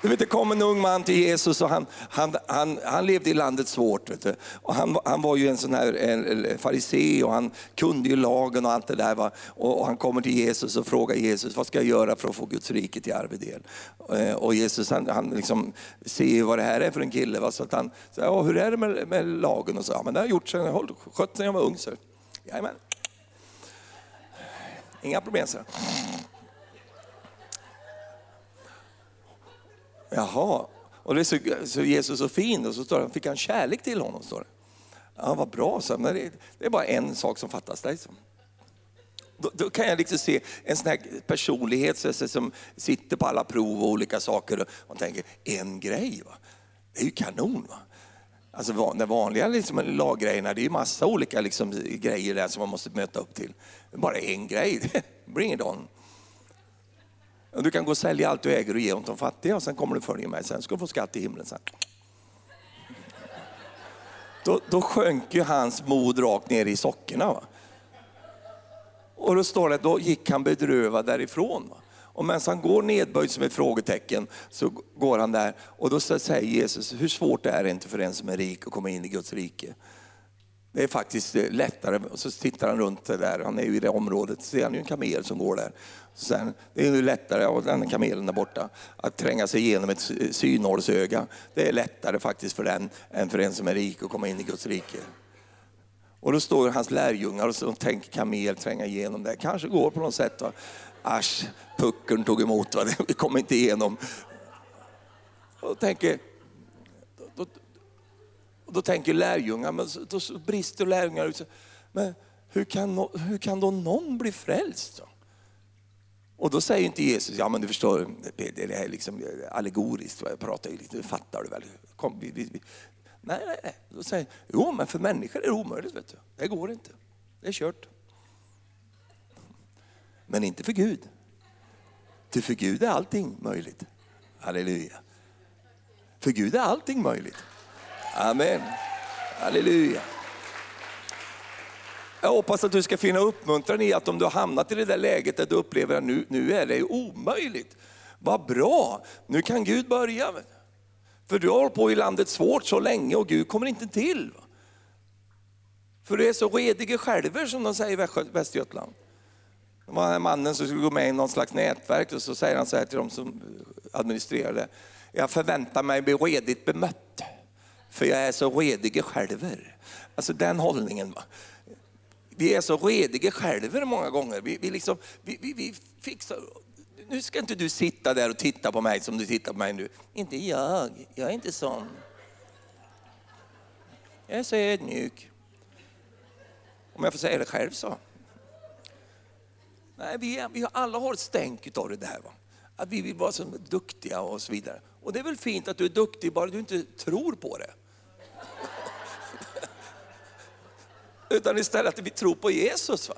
Du vet, det kom en ung man till Jesus och han, han, han, han levde i landet svårt. Vet du. Och han, han var ju en sån här farisé och han kunde ju lagen och allt det där. Va? Och, och, han kommer till Jesus och frågar Jesus, vad ska jag göra för att få Guds rike till arvedel? Eh, och Jesus han, han liksom ser ju vad det här är för en kille. Va? Så att han säger, ja, hur är det med, med lagen? Och så, ja, men det har jag gjort sedan jag skött sedan jag var ung. Så. Jajamän. Inga problem, så. Jaha, och det är så, så Jesus så fin och så står det, fick han kärlek till honom. Står det. Ja, vad bra, så. Men det, det är bara en sak som fattas dig. Liksom. Så. Då, då, kan jag liksom se en sån här personlighet så, som sitter på alla prov och olika saker och, och tänker, en grej, va? det är ju kanon. Va? Alltså de vanliga liksom, laggrejerna, det är ju massa olika liksom, grejer där som man måste möta upp till. Bara en grej, bring it on. Du kan gå och sälja allt du äger och ge åt de fattiga och sen kommer du följa mig Sen ska du få skatt i himlen sen. då, då sjönk ju hans mod rakt ner i sockorna. Va? Och då står det, då gick han bedrövad därifrån. Va? Och medan han går nedböjd som ett frågetecken så går han där och då säger Jesus, hur svårt är det inte för en som är rik att komma in i Guds rike? Det är faktiskt eh, lättare. Och så tittar han runt där, han är ju i det området, så ser han ju en kamel som går där. Sen, det är ju lättare, och den kamelen där borta, att tränga sig igenom ett synhålsöga. Det är lättare faktiskt för den än för en som är rik att komma in i Guds rike. Och då står hans lärjungar och så tänker kamel tränga igenom det. Kanske går på något sätt. Va? Asch, puckeln tog emot, va? vi kom inte igenom. Och tänker, och då tänker lärjungar, men då brister lärjungar ut. Men hur kan, hur kan då någon bli frälst? Då? Och då säger inte Jesus, ja men du förstår det är liksom eh, allegoriskt, jag pratar ju lite, fattar du väl? Kom, vi, vi, vi. Nej, nej, nej. Då säger jo men för människor är det omöjligt, vet du. det går inte. Det är kört. Men inte för Gud. Ty för Gud är allting möjligt. Halleluja. För Gud är allting möjligt. Amen. Halleluja. Jag hoppas att du ska finna uppmuntran i att om du har hamnat i det där läget där du upplever att nu, nu är det omöjligt. Vad bra, nu kan Gud börja. För du har hållit på i landet svårt så länge och Gud kommer inte till. För du är så rediga själver som de säger i Västergötland. Det var en mannen som skulle gå med i någon slags nätverk och så säger han så här till de som administrerar det. Jag förväntar mig bli redigt bemött för jag är så redig själver. Alltså den hållningen. Va? Vi är så rediga själver många gånger. Vi, vi, liksom, vi, vi, vi fixar... Nu ska inte du sitta där och titta på mig som du tittar på mig nu. Inte jag, jag är inte sån. Jag är så ödmjuk. Om jag får säga det själv så. Nej, vi, är, vi alla har ett stänk av det där. Va? Att vi vill vara så duktiga och så vidare. Och det är väl fint att du är duktig bara du inte tror på det. Utan istället att vi tror på Jesus. Va?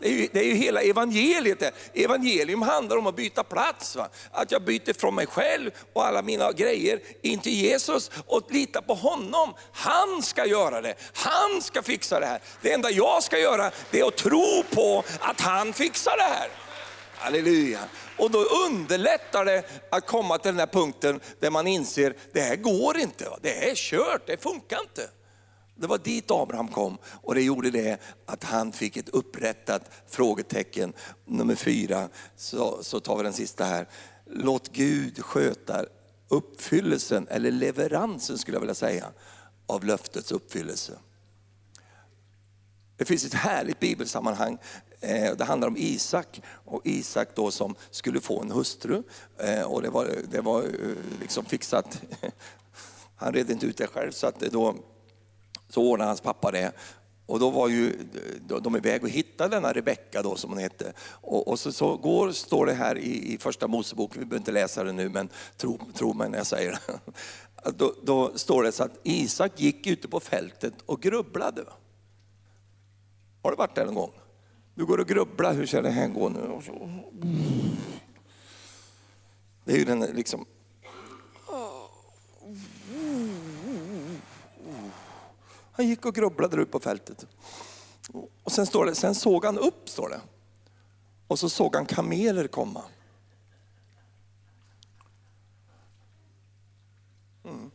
Det är, ju, det är ju hela evangeliet. Det. Evangelium handlar om att byta plats. Va? Att jag byter från mig själv och alla mina grejer in till Jesus och lita på honom. Han ska göra det. Han ska fixa det här. Det enda jag ska göra det är att tro på att han fixar det här. Halleluja. Och då underlättar det att komma till den här punkten där man inser, det här går inte. Det här är kört, det funkar inte. Det var dit Abraham kom och det gjorde det att han fick ett upprättat frågetecken. Nummer fyra, så, så tar vi den sista här. Låt Gud sköta uppfyllelsen, eller leveransen skulle jag vilja säga, av löftets uppfyllelse. Det finns ett härligt bibelsammanhang eh, det handlar om Isak och Isak då som skulle få en hustru. Eh, och det var, det var eh, liksom fixat. Han redde inte ut det själv så att då så ordnade hans pappa det. Och då var ju de iväg och hittade denna Rebecka då som hon hette. Och, och så, så, går, står det här i, i första Mosebok, vi behöver inte läsa det nu men tro, tro mig när jag säger det. Då, då står det så att Isak gick ute på fältet och grubblade. Har du varit där någon gång? Du går och grubblar, hur ska det här gå nu? Det är ju den liksom... Han gick och grubblade där ute på fältet. Och sen står det, sen såg han upp, står det. Och så såg han kameler komma. Mm.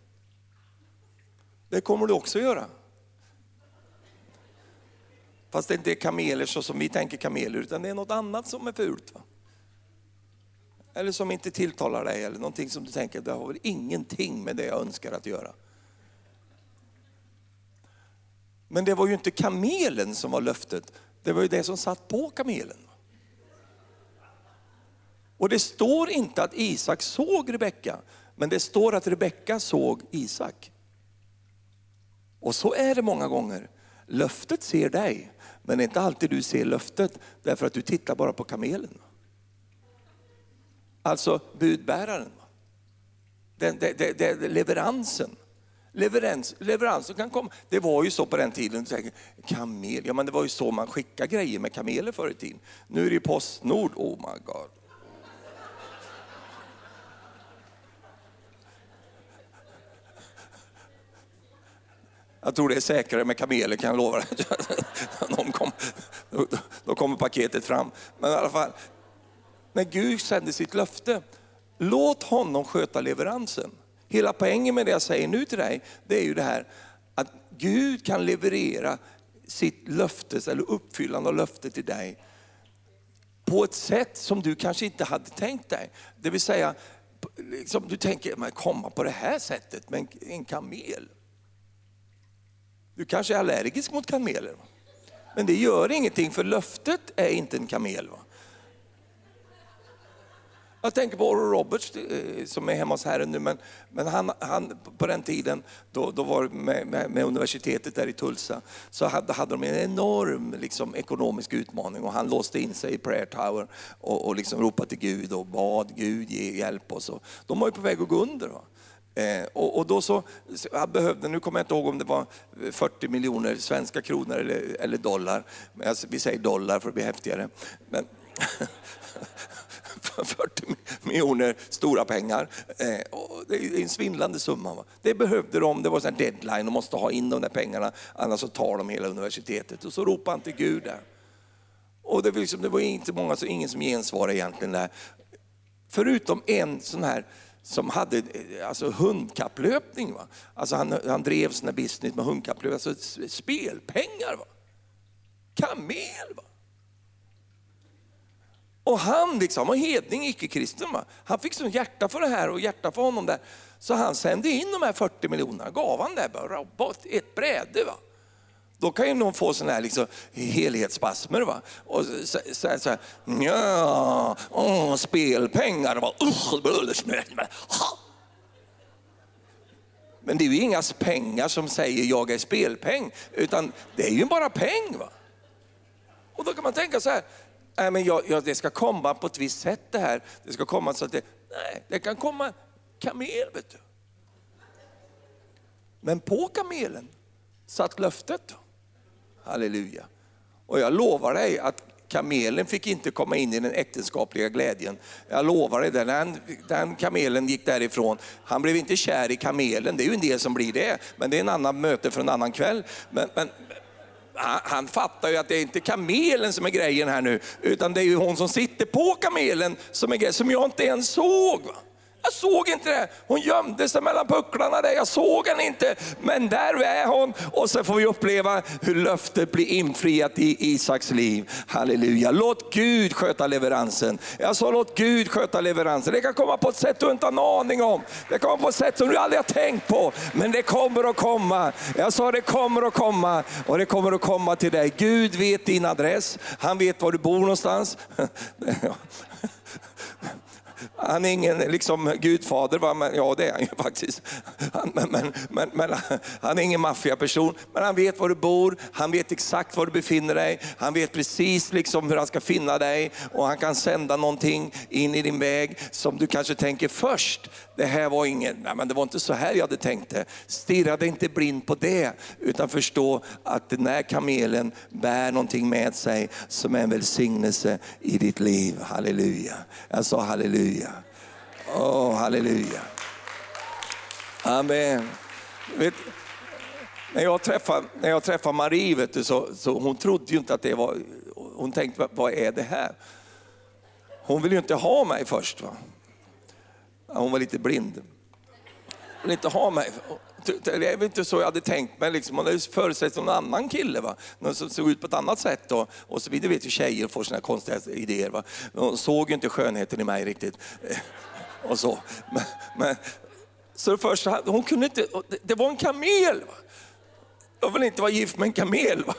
Det kommer du också göra. Fast det inte är kameler så som vi tänker kameler, utan det är något annat som är fult. Va? Eller som inte tilltalar dig, eller någonting som du tänker, det har väl ingenting med det jag önskar att göra. Men det var ju inte kamelen som var löftet, det var ju det som satt på kamelen. Och det står inte att Isak såg Rebecka, men det står att Rebecka såg Isak. Och så är det många gånger. Löftet ser dig, men det är inte alltid du ser löftet därför att du tittar bara på kamelen. Alltså budbäraren. Den, den, den, den, leveransen. Leverans, leveranser kan komma. Det var ju så på den tiden. Kamel, ja men det var ju så man skickade grejer med kameler förr i tiden. Nu är det ju Postnord, oh my god. Jag tror det är säkrare med kameler kan jag lova dig. De kom, då kommer paketet fram. Men i alla fall, när Gud sänder sitt löfte, låt honom sköta leveransen. Hela poängen med det jag säger nu till dig, det är ju det här att Gud kan leverera sitt löftes eller uppfyllande av löftet till dig på ett sätt som du kanske inte hade tänkt dig. Det vill säga, liksom du tänker, man komma på det här sättet med en, en kamel. Du kanske är allergisk mot kameler. Men det gör ingenting för löftet är inte en kamel. Va? Jag tänker på Oral Roberts eh, som är hemma hos Herren nu, men, men han, han, på den tiden, då, då var med, med, med, universitetet där i Tulsa, så hade, hade de en enorm liksom, ekonomisk utmaning och han låste in sig i prayer tower och, och liksom ropade till Gud och bad Gud ge hjälp och så. De var ju på väg att gå under. Va? Eh, och, och, då så, jag behövde, nu kommer jag inte ihåg om det var 40 miljoner svenska kronor eller, eller dollar, men alltså, vi säger dollar för att bli häftigare. Men, 40 miljoner, stora pengar. Eh, det är en svindlande summa. Det behövde de, det var en deadline, de måste ha in de där pengarna, annars så tar de hela universitetet. Och så ropade han till Gud där. Och det var, liksom, det var inte många, så ingen som gensvarade egentligen där. Förutom en sån här som hade eh, alltså hundkapplöpning. Va? Alltså han, han drev sina business med hundkapplöpning, alltså spelpengar. Va? Kamel. Va? Och han liksom var hedning, icke-kristen. Han fick sån hjärta för det här och hjärta för honom där. Så han sände in de här 40 miljonerna, gav han det bara, ett bräde. Va? Då kan ju någon få sådana här liksom helhetsspasmer. Va? Och så, så, så här, ja, åh, spelpengar. Va? Men det är ju inga pengar som säger jag är spelpeng, utan det är ju bara peng. Va? Och då kan man tänka så här, nej men jag, jag, det ska komma på ett visst sätt det här. Det ska komma så att det, nej, det kan komma kamel vet du. Men på kamelen satt löftet. Halleluja. Och jag lovar dig att kamelen fick inte komma in i den äktenskapliga glädjen. Jag lovar dig, den, den kamelen gick därifrån. Han blev inte kär i kamelen, det är ju en del som blir det, men det är en annan möte för en annan kväll. Men, men han, fattar ju att det är inte kamelen som är grejen här nu, utan det är ju hon som sitter på kamelen som är grejen, som jag inte ens såg. Va? Jag såg inte det. Hon gömde sig mellan pucklarna där. Jag såg henne inte. Men där är hon. Och så får vi uppleva hur löftet blir infriat i Isaks liv. Halleluja. Låt Gud sköta leveransen. Jag sa låt Gud sköta leveransen. Det kan komma på ett sätt du inte har en aning om. Det kommer på ett sätt som du aldrig har tänkt på. Men det kommer att komma. Jag sa det kommer att komma. Och det kommer att komma till dig. Gud vet din adress. Han vet var du bor någonstans. Han är ingen liksom, gudfader, va? Men, ja det är han ju faktiskt. Han, men, men, men, men, han är ingen maffiaperson, men han vet var du bor, han vet exakt var du befinner dig, han vet precis liksom hur han ska finna dig och han kan sända någonting in i din väg som du kanske tänker först, det här var ingen, nej, men det var inte så här jag hade tänkt det. Stirra dig inte blind på det, utan förstå att den här kamelen bär någonting med sig som är en välsignelse i ditt liv. Halleluja. Jag sa halleluja. Åh, oh, halleluja. Amen. Vet, när, jag träffade, när jag träffade Marie, vet du, så, så hon trodde ju inte att det var, hon tänkte vad är det här? Hon ville ju inte ha mig först. Va? Hon var lite blind. Hon ville inte ha mig. Det är väl inte så jag hade tänkt mig. Liksom. Hon hade förutsett någon annan kille. Va? Någon som såg ut på ett annat sätt. då. och så vidare. vet ju tjejer får sina konstiga idéer. Va? Hon såg ju inte skönheten i mig riktigt. Eh, och så. Men, men, så första hon kunde inte, det var en kamel. Va? Jag vill inte vara gift med en kamel. Va?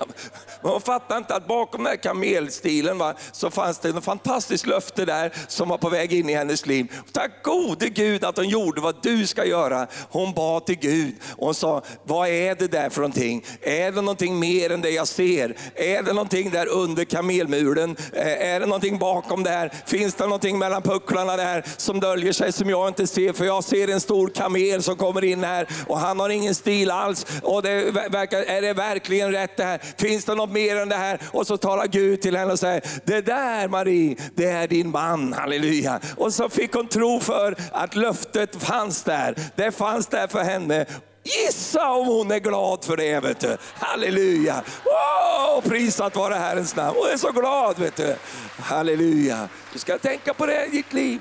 Men hon fattar inte att bakom den här kamelstilen va, så fanns det ett fantastiskt löfte där som var på väg in i hennes liv. Tack gode Gud att hon gjorde vad du ska göra. Hon bad till Gud och hon sa, vad är det där för någonting? Är det någonting mer än det jag ser? Är det någonting där under kamelmuren? Eh, är det någonting bakom där? Finns det någonting mellan pucklarna där som döljer sig som jag inte ser? För jag ser en stor kamel som kommer in här och han har ingen stil alls. Och det verkar är det verkligen rätt det här? Finns det något mer än det här? Och så talar Gud till henne och säger, det där Marie, det är din man, halleluja. Och så fick hon tro för att löftet fanns där. Det fanns där för henne Gissa om hon är glad för det. Vet du. Halleluja! Oh, prisat vare Herrens namn. Hon är så glad. Vet du. Halleluja! Du ska tänka på det i ditt liv.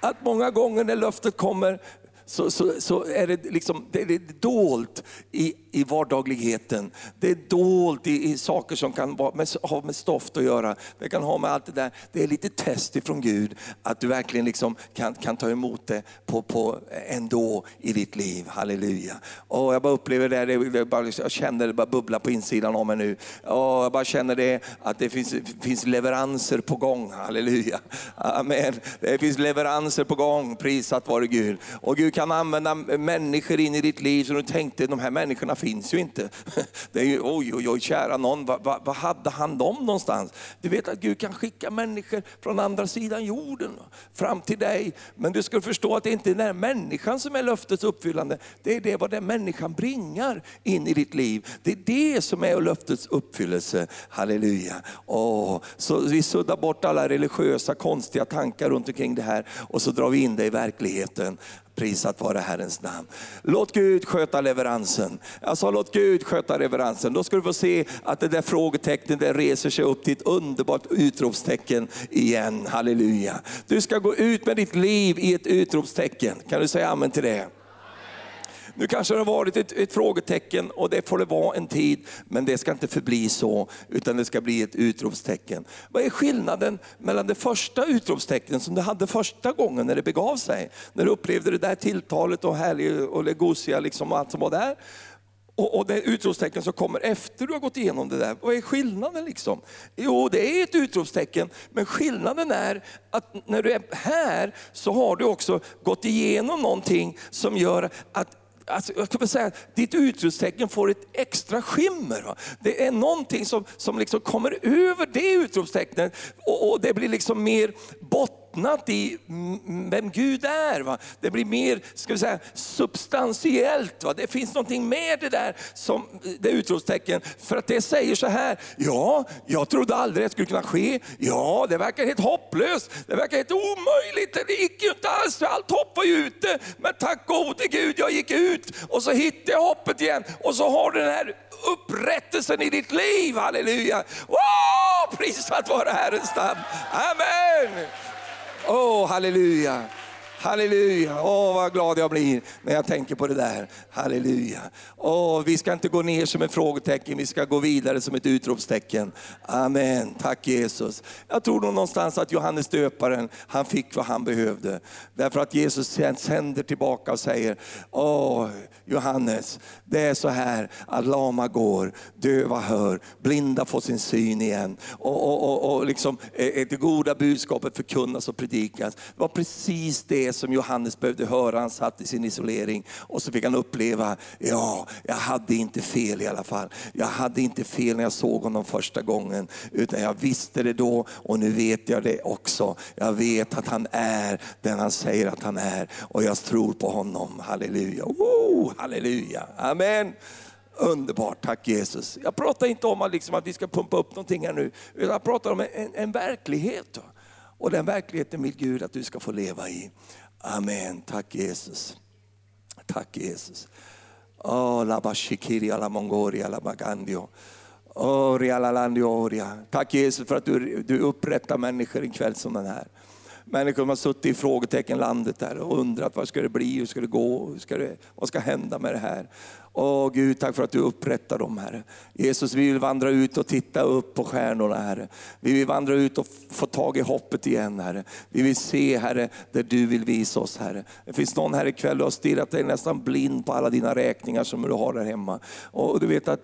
Att många gånger när löftet kommer så, så, så är det, liksom, det är dolt i, i vardagligheten. Det är dolt i, i saker som kan vara med, ha med stoft att göra. Det kan ha med allt det där. Det är lite test ifrån Gud att du verkligen liksom kan, kan ta emot det på, på ändå i ditt liv. Halleluja. Och jag bara upplever det, det bara, liksom, jag känner det bara bubbla på insidan av mig nu. Och jag bara känner det att det finns, finns leveranser på gång. Halleluja. Amen. Det finns leveranser på gång, prisat vare Gud. Och Gud kan använda människor in i ditt liv som du tänkte, de här människorna finns ju inte. Det är ju, oj, oj, oj, kära någon, vad, vad, vad hade han dem någonstans? Du vet att Gud kan skicka människor från andra sidan jorden fram till dig. Men du ska förstå att det inte är den här människan som är löftets uppfyllande. Det är det vad den människan bringar in i ditt liv. Det är det som är löftets uppfyllelse. Halleluja. Åh, så vi suddar bort alla religiösa konstiga tankar runt omkring det här och så drar vi in det i verkligheten. Prisat vare Herrens namn. Låt Gud sköta leveransen. Jag sa låt Gud sköta leveransen. Då ska du få se att det där frågetecknet det reser sig upp till ett underbart utropstecken igen. Halleluja. Du ska gå ut med ditt liv i ett utropstecken. Kan du säga amen till det? Nu kanske det har varit ett, ett, frågetecken och det får det vara en tid, men det ska inte förbli så, utan det ska bli ett utropstecken. Vad är skillnaden mellan det första utropstecknet som du hade första gången när det begav sig? När du upplevde det där tilltalet och härlig och legosia liksom, och allt som var där. Och, och det utropstecken som kommer efter du har gått igenom det där, vad är skillnaden? liksom? Jo, det är ett utropstecken, men skillnaden är att när du är här så har du också gått igenom någonting som gör att alltså, jag kan säga, ditt utropstecken får ett extra skimmer. Va? Det är någonting som, som liksom kommer över det utropstecknet och, och det blir liksom mer botten bottnat i vem Gud är. Va? Det blir mer ska vi säga, substantiellt. Va? Det finns någonting med det där, som, det utropstecken. För att det säger så här, ja, jag trodde aldrig det skulle kunna ske. Ja, det verkar helt hopplöst. Det verkar helt omöjligt. Det gick ju inte alls, allt hopp var ju ute. Men tack gode Gud, jag gick ut och så hittade jag hoppet igen. Och så har du den här upprättelsen i ditt liv. Halleluja! Wow, prisat vare Herrens namn. Amen! Åh, oh, halleluja. Halleluja, åh vad glad jag blir när jag tänker på det där. Halleluja. Åh, vi ska inte gå ner som ett frågetecken, vi ska gå vidare som ett utropstecken. Amen, tack Jesus. Jag tror nog någonstans att Johannes döparen, han fick vad han behövde. Därför att Jesus sänder tillbaka och säger, åh Johannes, det är så här att lama går, döva hör, blinda får sin syn igen. Och, och, och, och liksom, eh, eh, det goda budskapet förkunnas och predikas. Det var precis det det som Johannes behövde höra. Han satt i sin isolering och så fick han uppleva, ja, jag hade inte fel i alla fall. Jag hade inte fel när jag såg honom första gången, utan jag visste det då och nu vet jag det också. Jag vet att han är den han säger att han är och jag tror på honom. Halleluja, oh, halleluja, amen. Underbart, tack Jesus. Jag pratar inte om att, liksom att vi ska pumpa upp någonting här nu, utan jag pratar om en, en verklighet. Och den verkligheten vill Gud att du ska få leva i. Amen. Tack Jesus. Tack Jesus. Oh, la bashikiri alla mongoria la bagandio. Oh, Oria, la landioria. Tack Jesus för att du, du upprättar människor en kväll som den här. Människor som har suttit i frågetecken landet där och undrat vad ska det bli, hur ska det gå, hur ska det, vad ska hända med det här? Åh Gud, tack för att du upprättar dem Herre. Jesus, vi vill vandra ut och titta upp på stjärnorna Herre. Vi vill vandra ut och få tag i hoppet igen Herre. Vi vill se Herre, där du vill visa oss Herre. Det finns någon här ikväll, du har stirrat dig nästan blind på alla dina räkningar som du har där hemma. Och du vet att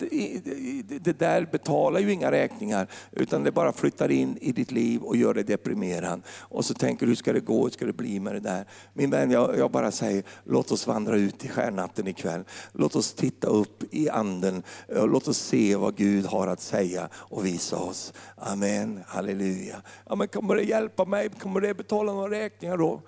det där betalar ju inga räkningar, utan det bara flyttar in i ditt liv och gör dig deprimerad. Och så tänker du, hur ska det gå, hur ska det bli med det där? Min vän, jag, jag bara säger, låt oss vandra ut i stjärnatten ikväll. Låt oss titta Titta upp i anden. Låt oss se vad Gud har att säga och visa oss. Amen, halleluja. Ja, men kommer det hjälpa mig? Kommer det betala några räkningar då?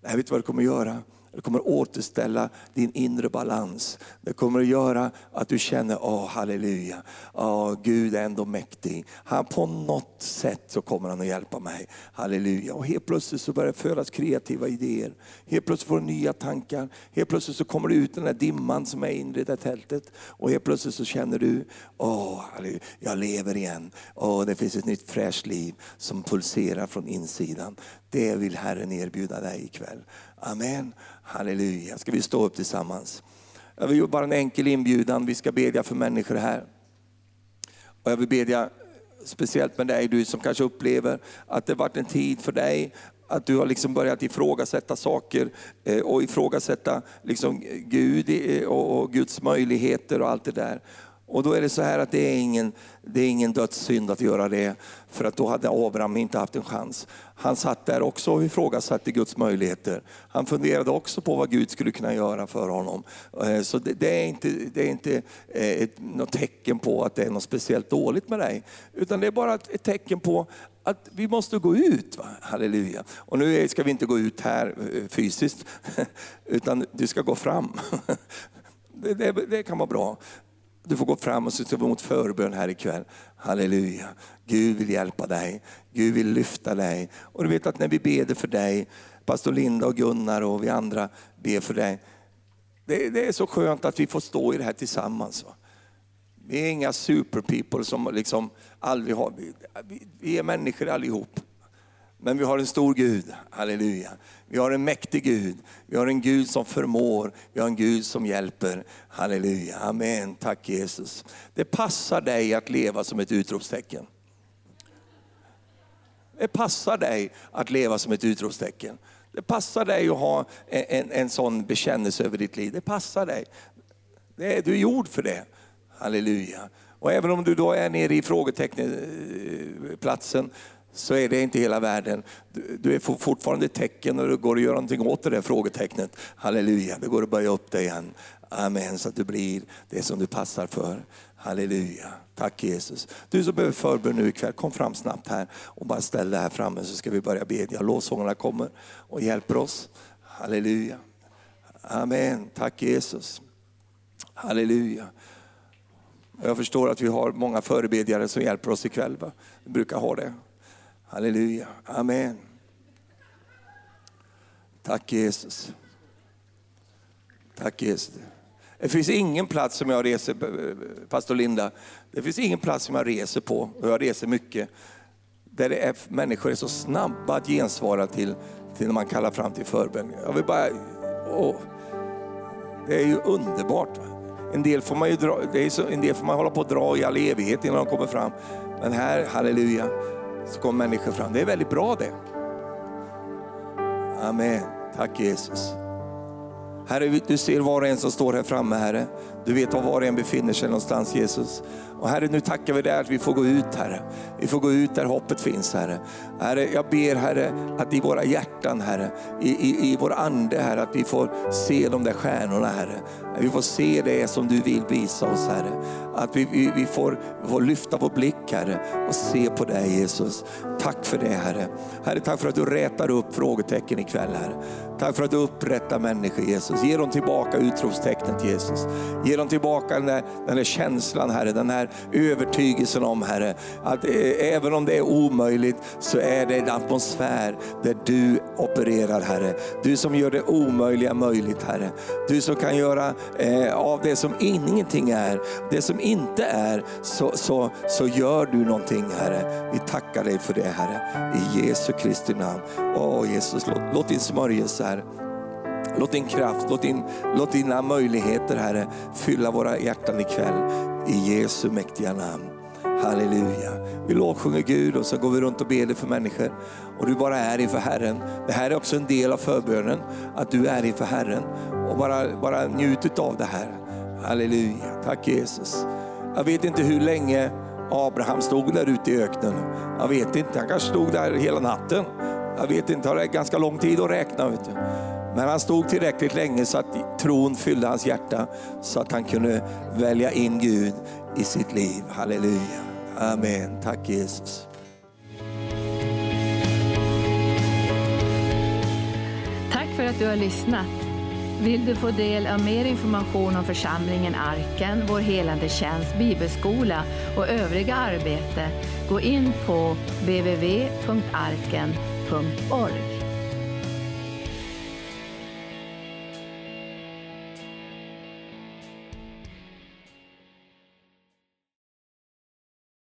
Nej, vet du vad det kommer göra? Det kommer återställa din inre balans. Det kommer att göra att du känner, åh halleluja, oh, Gud är ändå mäktig. Han, på något sätt så kommer han att hjälpa mig. Halleluja. Och helt plötsligt så börjar det födas kreativa idéer. Helt plötsligt får du nya tankar. Helt plötsligt så kommer du ut den där dimman som är inre i det tältet. Och helt plötsligt så känner du, åh, halleluja, jag lever igen. Åh, det finns ett nytt fräscht liv som pulserar från insidan. Det vill Herren erbjuda dig ikväll. Amen. Halleluja. Ska vi stå upp tillsammans? Jag vill bara en enkel inbjudan. Vi ska bedja för människor här. Och jag vill bedja speciellt med dig, du som kanske upplever att det varit en tid för dig att du har liksom börjat ifrågasätta saker eh, och ifrågasätta liksom Gud eh, och Guds möjligheter och allt det där. Och då är det så här att det är ingen, det är ingen dödssynd att göra det, för att då hade Abraham inte haft en chans. Han satt där också och ifrågasatte Guds möjligheter. Han funderade också på vad Gud skulle kunna göra för honom. Eh, så det, är inte, det är inte eh, ett, något tecken på att det är något speciellt dåligt med dig, utan det är bara ett, tecken på att vi måste gå ut. Va? Halleluja. Och nu ska vi inte gå ut här eh, fysiskt, utan du ska gå fram. Det, det, det, kan vara bra. Du får gå fram och så emot förbön här ikväll. Halleluja. Gud vill hjälpa dig. Gud vill lyfta dig. Och du vet att när vi ber för dig, pastor Linda och Gunnar och vi andra ber för dig. Det, det är så skönt att vi får stå i det här tillsammans. Vi är inga superpeople som liksom aldrig har, vi, vi är människor allihop. Men vi har en stor Gud, halleluja. Vi har en mäktig Gud. Vi har en Gud som förmår. Vi har en Gud som hjälper. Halleluja, amen. Tack Jesus. Det passar dig att leva som ett utropstecken. Det passar dig att leva som ett utropstecken. Det passar dig att ha en, en, en sån bekännelse över ditt liv. Det passar dig. Det är, du är gjord för det. Halleluja. Och även om du då är nere i frågeteckningsplatsen, så är det inte hela världen. Du är fortfarande ett tecken och det går att göra någonting åt det där frågetecknet. Halleluja, det går att böja upp det igen. Amen, så att du blir det som du passar för. Halleluja. Tack Jesus. Du som behöver förbön nu ikväll, kom fram snabbt här och bara ställ dig här framme så ska vi börja bedja. Lovsångarna kommer och hjälper oss. Halleluja. Amen. Tack Jesus. Halleluja. Jag förstår att vi har många förebedjare som hjälper oss ikväll. Va? Vi brukar ha det. Halleluja. Amen. Tack Jesus. Tack Jesus. Det finns ingen plats som jag reser, pastor Linda, det finns ingen plats som jag reser på, och jag reser mycket, där det är, människor är så snabba att gensvara till, till när man kallar fram till förbön. Jag vill bara, åh, det är ju underbart. En del får man ju dra, det är så, en del får man hålla på att dra i all evighet innan de kommer fram. Men här, halleluja, så kommer människor fram. Det är väldigt bra det. Amen. Tack Jesus. Herre, du ser var och en som står här framme, Herre. Du vet var var och en befinner sig någonstans, Jesus. Och Herre, nu tackar vi dig att vi får gå ut, Herre. Vi får gå ut där hoppet finns, Herre. Herre, jag ber, Herre, att i våra hjärtan, Herre, i, i, i vår ande, Herre, att vi får se de där stjärnorna, Herre. Vi får se det som du vill visa oss, Herre. Att vi, vi, vi får, får lyfta vår blick, Herre, och se på dig, Jesus. Tack för det, Herre. Herre, tack för att du rätar upp frågetecken ikväll, Herre. Tack för att du upprättar människor, Jesus. Ge dem tillbaka utropstecknet, Jesus. Ge dem tillbaka den där, den där känslan, Herre, den här övertygelsen om, Herre, att eh, även om det är omöjligt så är det en atmosfär där du opererar, Herre. Du som gör det omöjliga möjligt, Herre. Du som kan göra eh, av det som ingenting är, det som inte är, så, så, så gör du någonting, Herre. Vi tackar dig för det, Herre. I Jesu Kristi namn. Åh Jesus, låt, låt din smörjelse, Herre, Låt din kraft, låt, din, låt dina möjligheter Herre fylla våra hjärtan ikväll. I Jesu mäktiga namn. Halleluja. Vi lovsjunger Gud och så går vi runt och ber för människor. Och du bara är inför Herren. Det här är också en del av förbönen, att du är inför Herren. Och bara, bara njut av det här. Halleluja. Tack Jesus. Jag vet inte hur länge Abraham stod där ute i öknen. Jag vet inte, han kanske stod där hela natten. Jag vet inte, det är ganska lång tid att räkna. Vet du. Men han stod tillräckligt länge så att tron fyllde hans hjärta så att han kunde välja in Gud i sitt liv. Halleluja. Amen. Tack Jesus. Tack för att du har lyssnat. Vill du få del av mer information om församlingen Arken, vår helande tjänst, bibelskola och övriga arbete, gå in på www.arken.org.